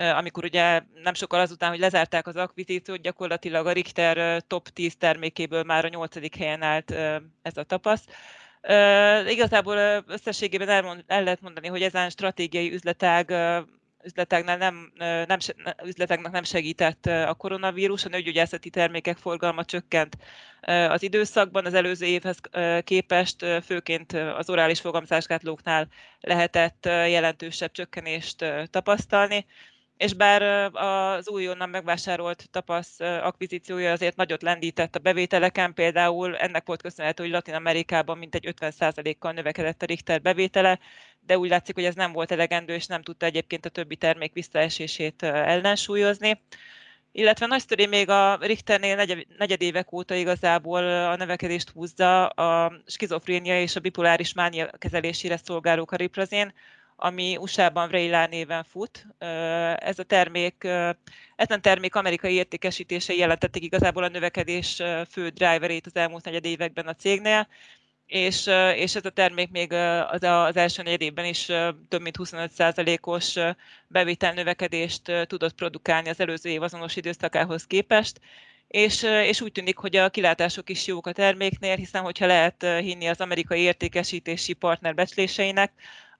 amikor ugye nem sokkal azután, hogy lezárták az akvizíciót, gyakorlatilag a Richter top 10 termékéből már a nyolcadik helyen állt ez a tapasz. Uh, igazából összességében el, el lehet mondani, hogy ezen stratégiai üzletág üzleteknek nem, nem, üzleteknek nem segített a koronavírus, a nőgyógyászati termékek forgalma csökkent az időszakban, az előző évhez képest főként az orális fogamzásgátlóknál lehetett jelentősebb csökkenést tapasztalni és bár az újonnan megvásárolt tapasz akvizíciója azért nagyot lendített a bevételeken, például ennek volt köszönhető, hogy Latin Amerikában mintegy 50%-kal növekedett a Richter bevétele, de úgy látszik, hogy ez nem volt elegendő, és nem tudta egyébként a többi termék visszaesését ellensúlyozni. Illetve nagy sztori még a Richternél negyedévek óta igazából a növekedést húzza a skizofrénia és a bipoláris mánia kezelésére szolgáló kariprazén, ami USA-ban Vraylar néven fut. Ez a termék, ezen termék amerikai értékesítései jelentették igazából a növekedés fő driverét az elmúlt negyed években a cégnél, és, és ez a termék még az, az első negyed évben is több mint 25%-os bevételnövekedést tudott produkálni az előző év azonos időszakához képest, és, és úgy tűnik, hogy a kilátások is jók a terméknél, hiszen hogyha lehet hinni az amerikai értékesítési partner becsléseinek,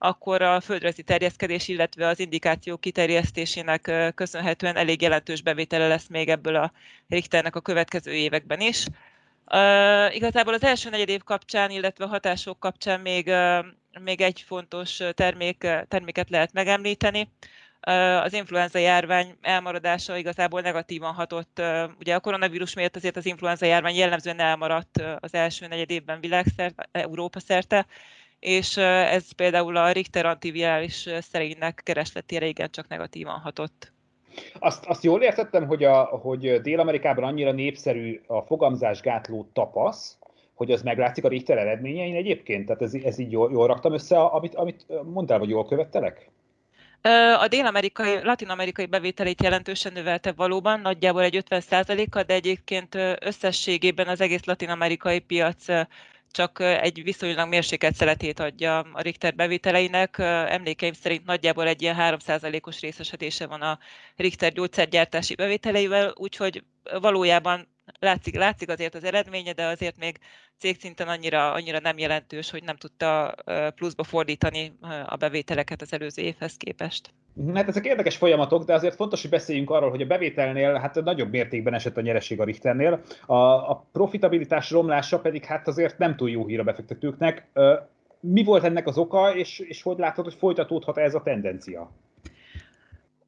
akkor a földrajzi terjeszkedés, illetve az indikáció kiterjesztésének köszönhetően elég jelentős bevétele lesz még ebből a Richternek a következő években is. Uh, igazából az első negyed év kapcsán, illetve a hatások kapcsán még, uh, még egy fontos termék, terméket lehet megemlíteni. Uh, az influenza járvány elmaradása igazából negatívan hatott. Uh, ugye a koronavírus miatt azért az influenza járvány jellemzően elmaradt az első negyed évben világszerte, Európa szerte, és ez például a Richter antivirális szerénynek keresletére igencsak negatívan hatott. Azt, azt jól értettem, hogy, a, hogy Dél-Amerikában annyira népszerű a fogamzásgátló tapasz, hogy az meglátszik a Richter eredményein egyébként? Tehát ez, ez így jól, jól raktam össze, amit, amit mondtál, vagy jól követtelek? A dél-amerikai, latin-amerikai bevételét jelentősen növelte valóban, nagyjából egy 50%-kal, de egyébként összességében az egész latin-amerikai piac csak egy viszonylag mérsékelt szeletét adja a Richter bevételeinek. Emlékeim szerint nagyjából egy ilyen 3%-os részesedése van a Richter gyógyszergyártási bevételeivel, úgyhogy valójában látszik, látszik azért az eredménye, de azért még cégszinten annyira, annyira nem jelentős, hogy nem tudta pluszba fordítani a bevételeket az előző évhez képest. Hát ezek érdekes folyamatok, de azért fontos, hogy beszéljünk arról, hogy a bevételnél hát nagyobb mértékben esett a nyereség a Richternél, a, a profitabilitás romlása pedig hát azért nem túl jó hír a befektetőknek. Mi volt ennek az oka, és, és hogy látod, hogy folytatódhat ez a tendencia?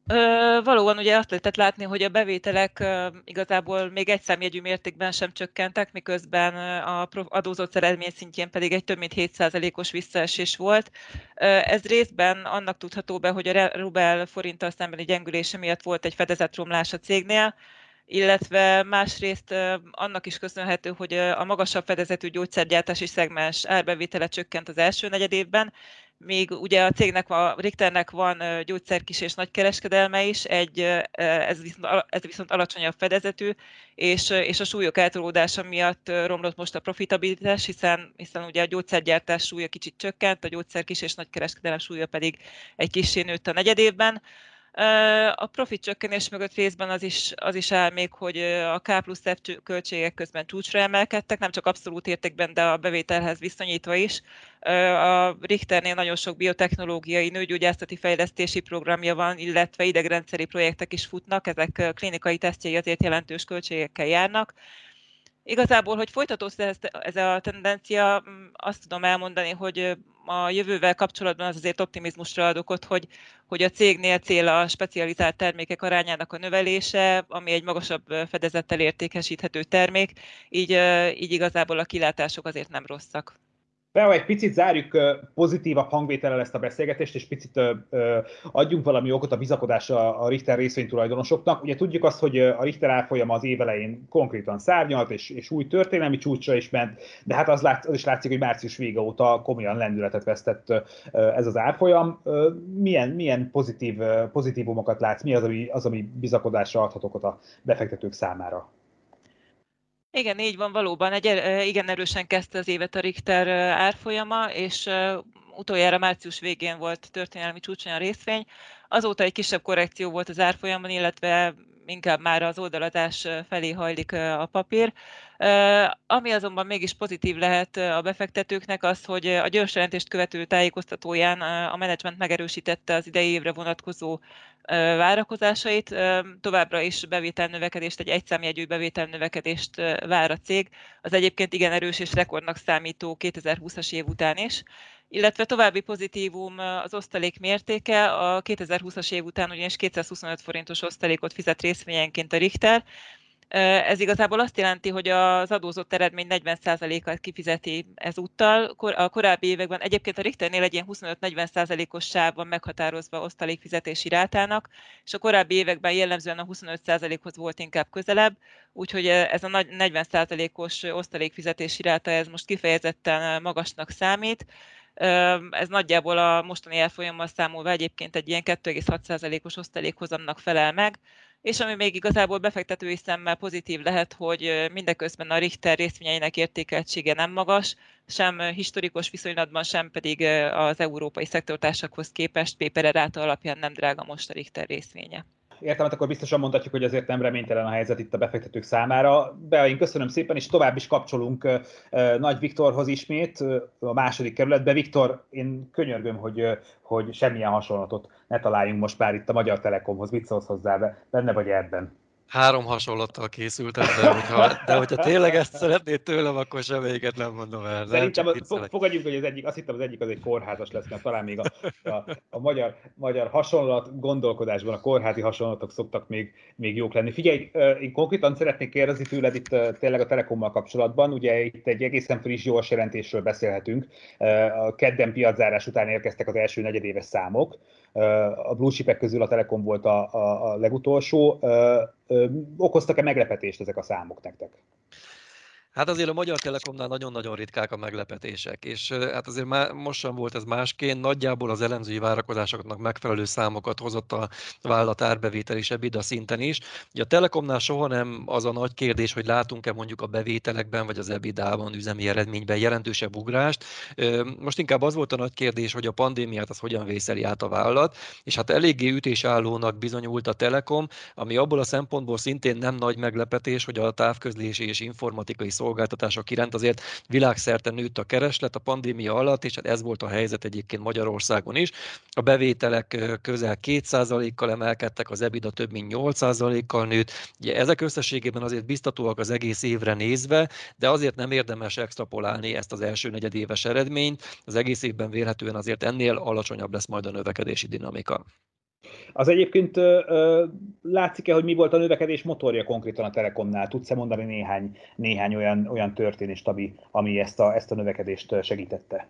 Ö, valóban ugye azt lehetett látni, hogy a bevételek ö, igazából még egy számjegyű mértékben sem csökkentek, miközben a adózott eredmény szintjén pedig egy több mint 7%-os visszaesés volt. Ö, ez részben annak tudható be, hogy a rubel forinttal szembeni gyengülése miatt volt egy fedezetromlás a cégnél, illetve másrészt annak is köszönhető, hogy a magasabb fedezetű gyógyszergyártási szegmens árbevétele csökkent az első negyed évben, még ugye a cégnek, a Richternek van gyógyszerkis és nagykereskedelme is, egy, ez, viszont, ez viszont alacsonyabb fedezetű, és, és a súlyok eltolódása miatt romlott most a profitabilitás, hiszen, hiszen ugye a gyógyszergyártás súlya kicsit csökkent, a gyógyszerkis és nagykereskedelem súlya pedig egy kicsi nőtt a negyedévben. A profit csökkenés mögött részben az is, az is áll még, hogy a K plusz F költségek közben csúcsra emelkedtek, nem csak abszolút értékben, de a bevételhez viszonyítva is. A Richternél nagyon sok biotechnológiai, nőgyógyászati fejlesztési programja van, illetve idegrendszeri projektek is futnak, ezek klinikai tesztjei azért jelentős költségekkel járnak. Igazából, hogy folytatódsz ez a tendencia, azt tudom elmondani, hogy a jövővel kapcsolatban az azért optimizmusra ad okot, hogy, hogy a cégnél cél a specializált termékek arányának a növelése, ami egy magasabb fedezettel értékesíthető termék, így, így igazából a kilátások azért nem rosszak. Beo, egy picit zárjuk pozitívabb hangvétellel ezt a beszélgetést, és picit adjunk valami okot a bizakodásra a Richter részvénytulajdonosoknak. Ugye tudjuk azt, hogy a Richter árfolyama az évelején konkrétan szárnyalt, és, és új történelmi csúcsra is ment, de hát az, lát, az is látszik, hogy március vége óta komolyan lendületet vesztett ez az árfolyam. Milyen, milyen pozitív, pozitívumokat látsz? Mi az, ami, az, ami bizakodásra adhat okot a befektetők számára? Igen, így van valóban. Egy, igen erősen kezdte az évet a Richter árfolyama, és utoljára március végén volt történelmi csúcsony a részvény. Azóta egy kisebb korrekció volt az árfolyamon, illetve inkább már az oldalazás felé hajlik a papír. Ami azonban mégis pozitív lehet a befektetőknek az, hogy a gyors jelentést követő tájékoztatóján a menedzsment megerősítette az idei évre vonatkozó várakozásait. Továbbra is bevételnövekedést, egy egyszámjegyű bevételnövekedést vár a cég. Az egyébként igen erős és rekordnak számító 2020-as év után is illetve további pozitívum az osztalék mértéke. A 2020-as év után ugyanis 225 forintos osztalékot fizet részvényenként a Richter, ez igazából azt jelenti, hogy az adózott eredmény 40%-át kifizeti ezúttal. A korábbi években egyébként a Richternél egy ilyen 25-40%-os sáv van meghatározva osztalékfizetési rátának, és a korábbi években jellemzően a 25%-hoz volt inkább közelebb, úgyhogy ez a 40%-os osztalékfizetési ráta ez most kifejezetten magasnak számít. Ez nagyjából a mostani elfolyammal számolva egyébként egy ilyen 2,6%-os osztalékhozamnak felel meg, és ami még igazából befektetői szemmel pozitív lehet, hogy mindeközben a Richter részvényeinek értékeltsége nem magas, sem historikus viszonylatban, sem pedig az európai szektortársakhoz képest ráta alapján nem drága most a Richter részvénye értelmet, akkor biztosan mondhatjuk, hogy azért nem reménytelen a helyzet itt a befektetők számára. Beain köszönöm szépen, és tovább is kapcsolunk Nagy Viktorhoz ismét, a második kerületbe. Viktor, én könyörgöm, hogy, hogy semmilyen hasonlatot ne találjunk most már itt a Magyar Telekomhoz. Mit szólsz hozzá, benne vagy ebben? Három hasonlattal készültem, de hogyha, de hogyha tényleg ezt szeretnéd tőlem, akkor semmelyiket nem mondom el. Szerintem nem, fogadjuk, hogy az egyik, azt hittem az egyik az egy kórházas lesz, mert talán még a, a, a magyar, magyar hasonlat gondolkodásban a kórházi hasonlatok szoktak még, még jók lenni. Figyelj, én konkrétan szeretnék kérdezni tőled itt tényleg a Telekommal kapcsolatban. Ugye itt egy egészen friss gyors jelentésről beszélhetünk. A kedden piaczárás után érkeztek az első negyedéves számok. A blue chipek közül a Telekom volt a, a, a legutolsó. Okoztak-e meglepetést ezek a számok nektek? Hát azért a Magyar Telekomnál nagyon-nagyon ritkák a meglepetések, és hát azért már most sem volt ez másként, nagyjából az elemzői várakozásoknak megfelelő számokat hozott a vállalat árbevétel és EBITDA szinten is. Ugye a Telekomnál soha nem az a nagy kérdés, hogy látunk-e mondjuk a bevételekben vagy az EBITDA-ban, üzemi eredményben jelentősebb ugrást. Most inkább az volt a nagy kérdés, hogy a pandémiát az hogyan vészeli át a vállalat, és hát eléggé ütésállónak bizonyult a Telekom, ami abból a szempontból szintén nem nagy meglepetés, hogy a távközlési és informatikai szolgáltatások iránt azért világszerte nőtt a kereslet a pandémia alatt, és hát ez volt a helyzet egyébként Magyarországon is. A bevételek közel 2%-kal emelkedtek, az EBITDA több mint 8%-kal nőtt. Ugye ezek összességében azért biztatóak az egész évre nézve, de azért nem érdemes extrapolálni ezt az első negyedéves eredményt. Az egész évben vélhetően azért ennél alacsonyabb lesz majd a növekedési dinamika. Az egyébként látszik-e, hogy mi volt a növekedés motorja konkrétan a Telekomnál? Tudsz-e mondani néhány, néhány olyan, olyan történést, ami, ami ezt, a, ezt a növekedést segítette?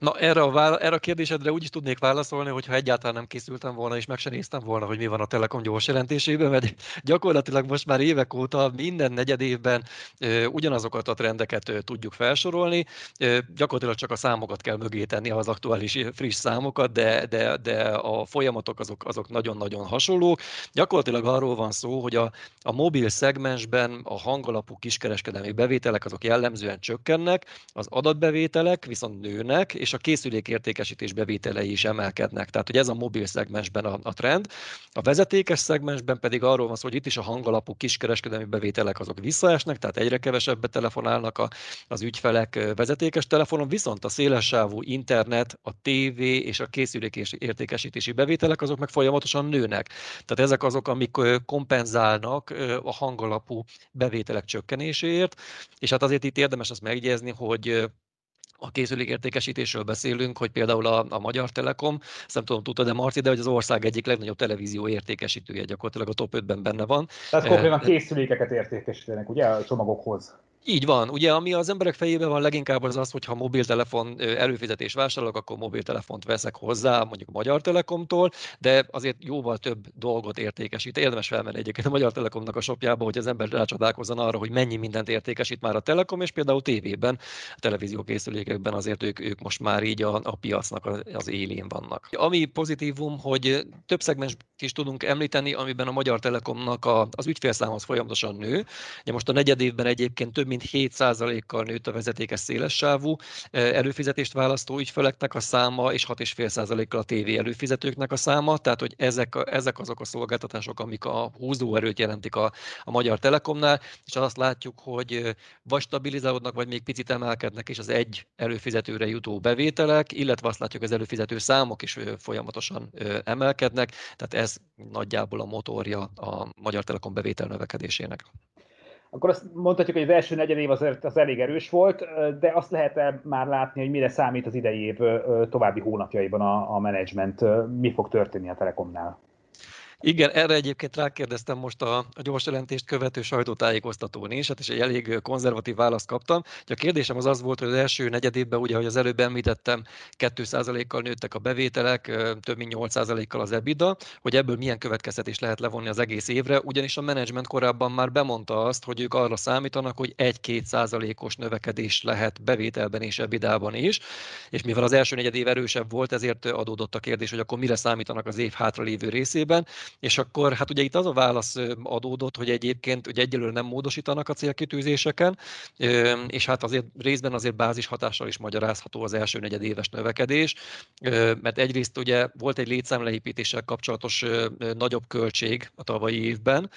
Na erre a, vála- erre a kérdésedre úgy is tudnék válaszolni, hogyha egyáltalán nem készültem volna, és meg sem néztem volna, hogy mi van a Telekom gyors jelentésében, mert gyakorlatilag most már évek óta minden negyed évben ö, ugyanazokat a trendeket ö, tudjuk felsorolni. Ö, gyakorlatilag csak a számokat kell mögé tenni, az aktuális friss számokat, de, de, de a folyamatok azok, azok nagyon-nagyon hasonlók. Gyakorlatilag arról van szó, hogy a, a mobil szegmensben a hangalapú kiskereskedelmi bevételek azok jellemzően csökkennek, az adatbevételek viszont nőnek, és és a készülékértékesítés bevételei is emelkednek. Tehát, hogy ez a mobil szegmensben a, a trend. A vezetékes szegmensben pedig arról van szó, hogy itt is a hangalapú kiskereskedelmi bevételek azok visszaesnek, tehát egyre kevesebbet telefonálnak a, az ügyfelek vezetékes telefonon, viszont a szélessávú internet, a TV és a készülékértékesítési bevételek azok meg folyamatosan nőnek. Tehát ezek azok, amik kompenzálnak a hangalapú bevételek csökkenéséért, és hát azért itt érdemes azt megjegyezni, hogy a készülékértékesítésről beszélünk, hogy például a, a Magyar Telekom, ezt nem tudom, tudta, de Marci, de hogy az ország egyik legnagyobb televízió értékesítője gyakorlatilag a top 5-ben benne van. Tehát konkrétan készülékeket értékesítenek, ugye, a csomagokhoz. Így van. Ugye, ami az emberek fejében van leginkább az az, hogy ha mobiltelefon előfizetés vásárolok, akkor mobiltelefont veszek hozzá, mondjuk Magyar Telekomtól, de azért jóval több dolgot értékesít. Érdemes felmenni egyébként a Magyar Telekomnak a shopjába, hogy az ember rácsodálkozzon arra, hogy mennyi mindent értékesít már a Telekom, és például tévében, a televíziókészülékekben azért ők, ők most már így a, a piacnak az élén vannak. Ami pozitívum, hogy több szegmens is tudunk említeni, amiben a Magyar Telekomnak a, az ügyfélszámhoz folyamatosan nő. Ugye most a negyed évben egyébként több mint 7%-kal nőtt a vezetékes szélessávú előfizetést választó ügyfeleknek a száma, és 6,5%-kal a TV előfizetőknek a száma, tehát hogy ezek, ezek azok a szolgáltatások, amik a húzóerőt jelentik a, a Magyar Telekomnál, és azt látjuk, hogy vagy stabilizálódnak, vagy még picit emelkednek is az egy előfizetőre jutó bevételek, illetve azt látjuk, az előfizető számok is folyamatosan emelkednek, tehát ez nagyjából a motorja a Magyar Telekom bevétel növekedésének akkor azt mondhatjuk, hogy az első negyed év az, az elég erős volt, de azt lehet -e már látni, hogy mire számít az idei év további hónapjaiban a, a menedzsment, mi fog történni a Telekomnál? Igen, erre egyébként rákérdeztem most a, a gyors jelentést követő sajtótájékoztatón is, hát is egy elég konzervatív választ kaptam. A kérdésem az az volt, hogy az első negyedévben, ugye, ahogy az előbb említettem, 2%-kal nőttek a bevételek, több mint 8%-kal az EBITDA, hogy ebből milyen következtetés lehet levonni az egész évre, ugyanis a menedzsment korábban már bemondta azt, hogy ők arra számítanak, hogy 1-2%-os növekedés lehet bevételben és EBITDA-ban is, és mivel az első negyed év erősebb volt, ezért adódott a kérdés, hogy akkor mire számítanak az év hátralévő részében. És akkor hát ugye itt az a válasz adódott, hogy egyébként ugye egyelőre nem módosítanak a célkitűzéseken, és hát azért részben azért bázis hatással is magyarázható az első negyedéves növekedés, mert egyrészt ugye volt egy létszámleépítéssel kapcsolatos nagyobb költség a tavalyi évben,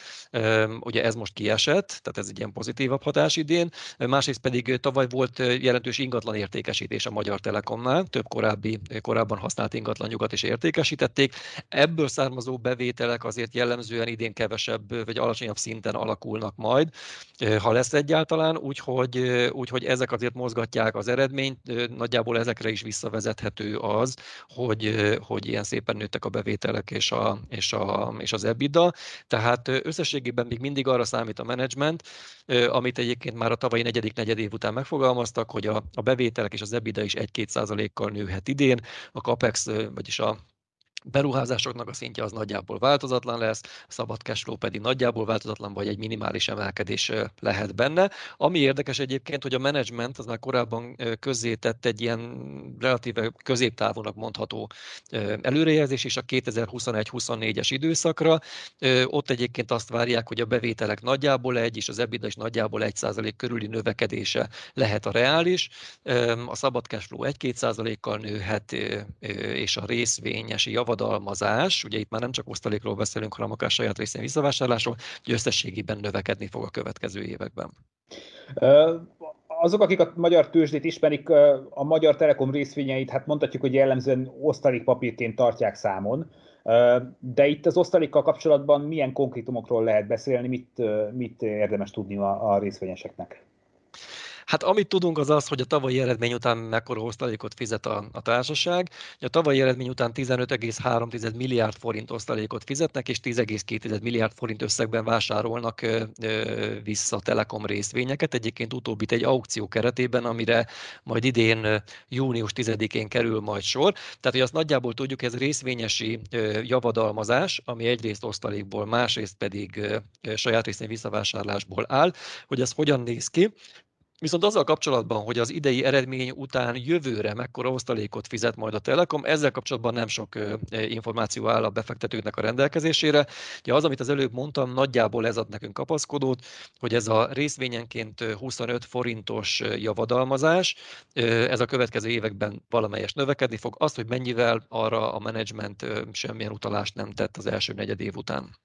ugye ez most kiesett, tehát ez egy ilyen pozitívabb hatás idén, másrészt pedig tavaly volt jelentős ingatlan értékesítés a Magyar Telekomnál, több korábbi, korábban használt ingatlanjukat is értékesítették, ebből származó bevétel bevételek azért jellemzően idén kevesebb vagy alacsonyabb szinten alakulnak majd, ha lesz egyáltalán, úgyhogy, úgyhogy ezek azért mozgatják az eredményt, nagyjából ezekre is visszavezethető az, hogy, hogy ilyen szépen nőttek a bevételek és, a, és, a, és az EBITDA, tehát összességében még mindig arra számít a menedzsment, amit egyébként már a tavalyi negyedik negyed év után megfogalmaztak, hogy a, a bevételek és az EBITDA is 1-2 százalékkal nőhet idén, a CAPEX, vagyis a beruházásoknak a szintje az nagyjából változatlan lesz, szabad cashflow pedig nagyjából változatlan, vagy egy minimális emelkedés lehet benne. Ami érdekes egyébként, hogy a menedzsment az már korábban közzétett egy ilyen relatíve középtávúnak mondható előrejelzés is a 2021-24-es időszakra. Ott egyébként azt várják, hogy a bevételek nagyjából egy, és az EBITDA is nagyjából 1 százalék körüli növekedése lehet a reális. A szabad cashflow 1-2 százalékkal nőhet, és a részvényesi javat javadalmazás, ugye itt már nem csak osztalékról beszélünk, hanem akár saját részén visszavásárlásról, hogy összességében növekedni fog a következő években. Azok, akik a magyar tőzsdét ismerik, a Magyar Telekom részvényeit, hát mondhatjuk, hogy jellemzően osztalékpapírként tartják számon, de itt az osztalékkal kapcsolatban milyen konkrétumokról lehet beszélni, mit, mit érdemes tudni a, a részvényeseknek? Hát amit tudunk az az, hogy a tavalyi eredmény után mekkora osztalékot fizet a, a társaság. A tavalyi eredmény után 15,3 milliárd forint osztalékot fizetnek, és 10,2 milliárd forint összegben vásárolnak ö, ö, vissza Telekom részvényeket. Egyébként utóbbit egy aukció keretében, amire majd idén június 10-én kerül majd sor. Tehát, hogy azt nagyjából tudjuk, ez részvényesi ö, javadalmazás, ami egyrészt osztalékból, másrészt pedig ö, saját részén visszavásárlásból áll, hogy ez hogyan néz ki. Viszont azzal kapcsolatban, hogy az idei eredmény után jövőre mekkora osztalékot fizet majd a Telekom, ezzel kapcsolatban nem sok információ áll a befektetőknek a rendelkezésére. Ugye az, amit az előbb mondtam, nagyjából ez ad nekünk kapaszkodót, hogy ez a részvényenként 25 forintos javadalmazás, ez a következő években valamelyes növekedni fog. Azt, hogy mennyivel arra a menedzsment semmilyen utalást nem tett az első negyed év után.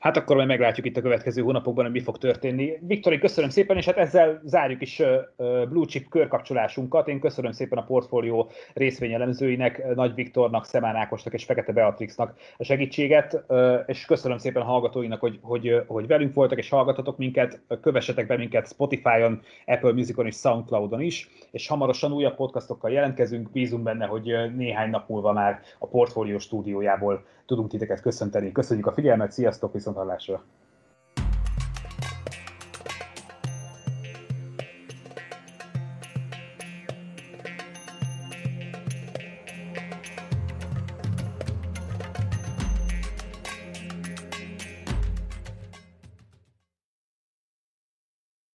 Hát akkor majd meglátjuk itt a következő hónapokban, hogy mi fog történni. Viktori, köszönöm szépen, és hát ezzel zárjuk is Blue Chip körkapcsolásunkat. Én köszönöm szépen a portfólió részvényelemzőinek, Nagy Viktornak, Szemán Ákosnak és Fekete Beatrixnak a segítséget, és köszönöm szépen a hallgatóinak, hogy, hogy, hogy velünk voltak és hallgatatok minket. Kövessetek be minket Spotify-on, Apple Musicon és Soundcloud-on is, és hamarosan újabb podcastokkal jelentkezünk. Bízunk benne, hogy néhány nap múlva már a portfólió stúdiójából tudunk titeket köszönteni. Köszönjük a figyelmet, sziasztok, viszont hallásra!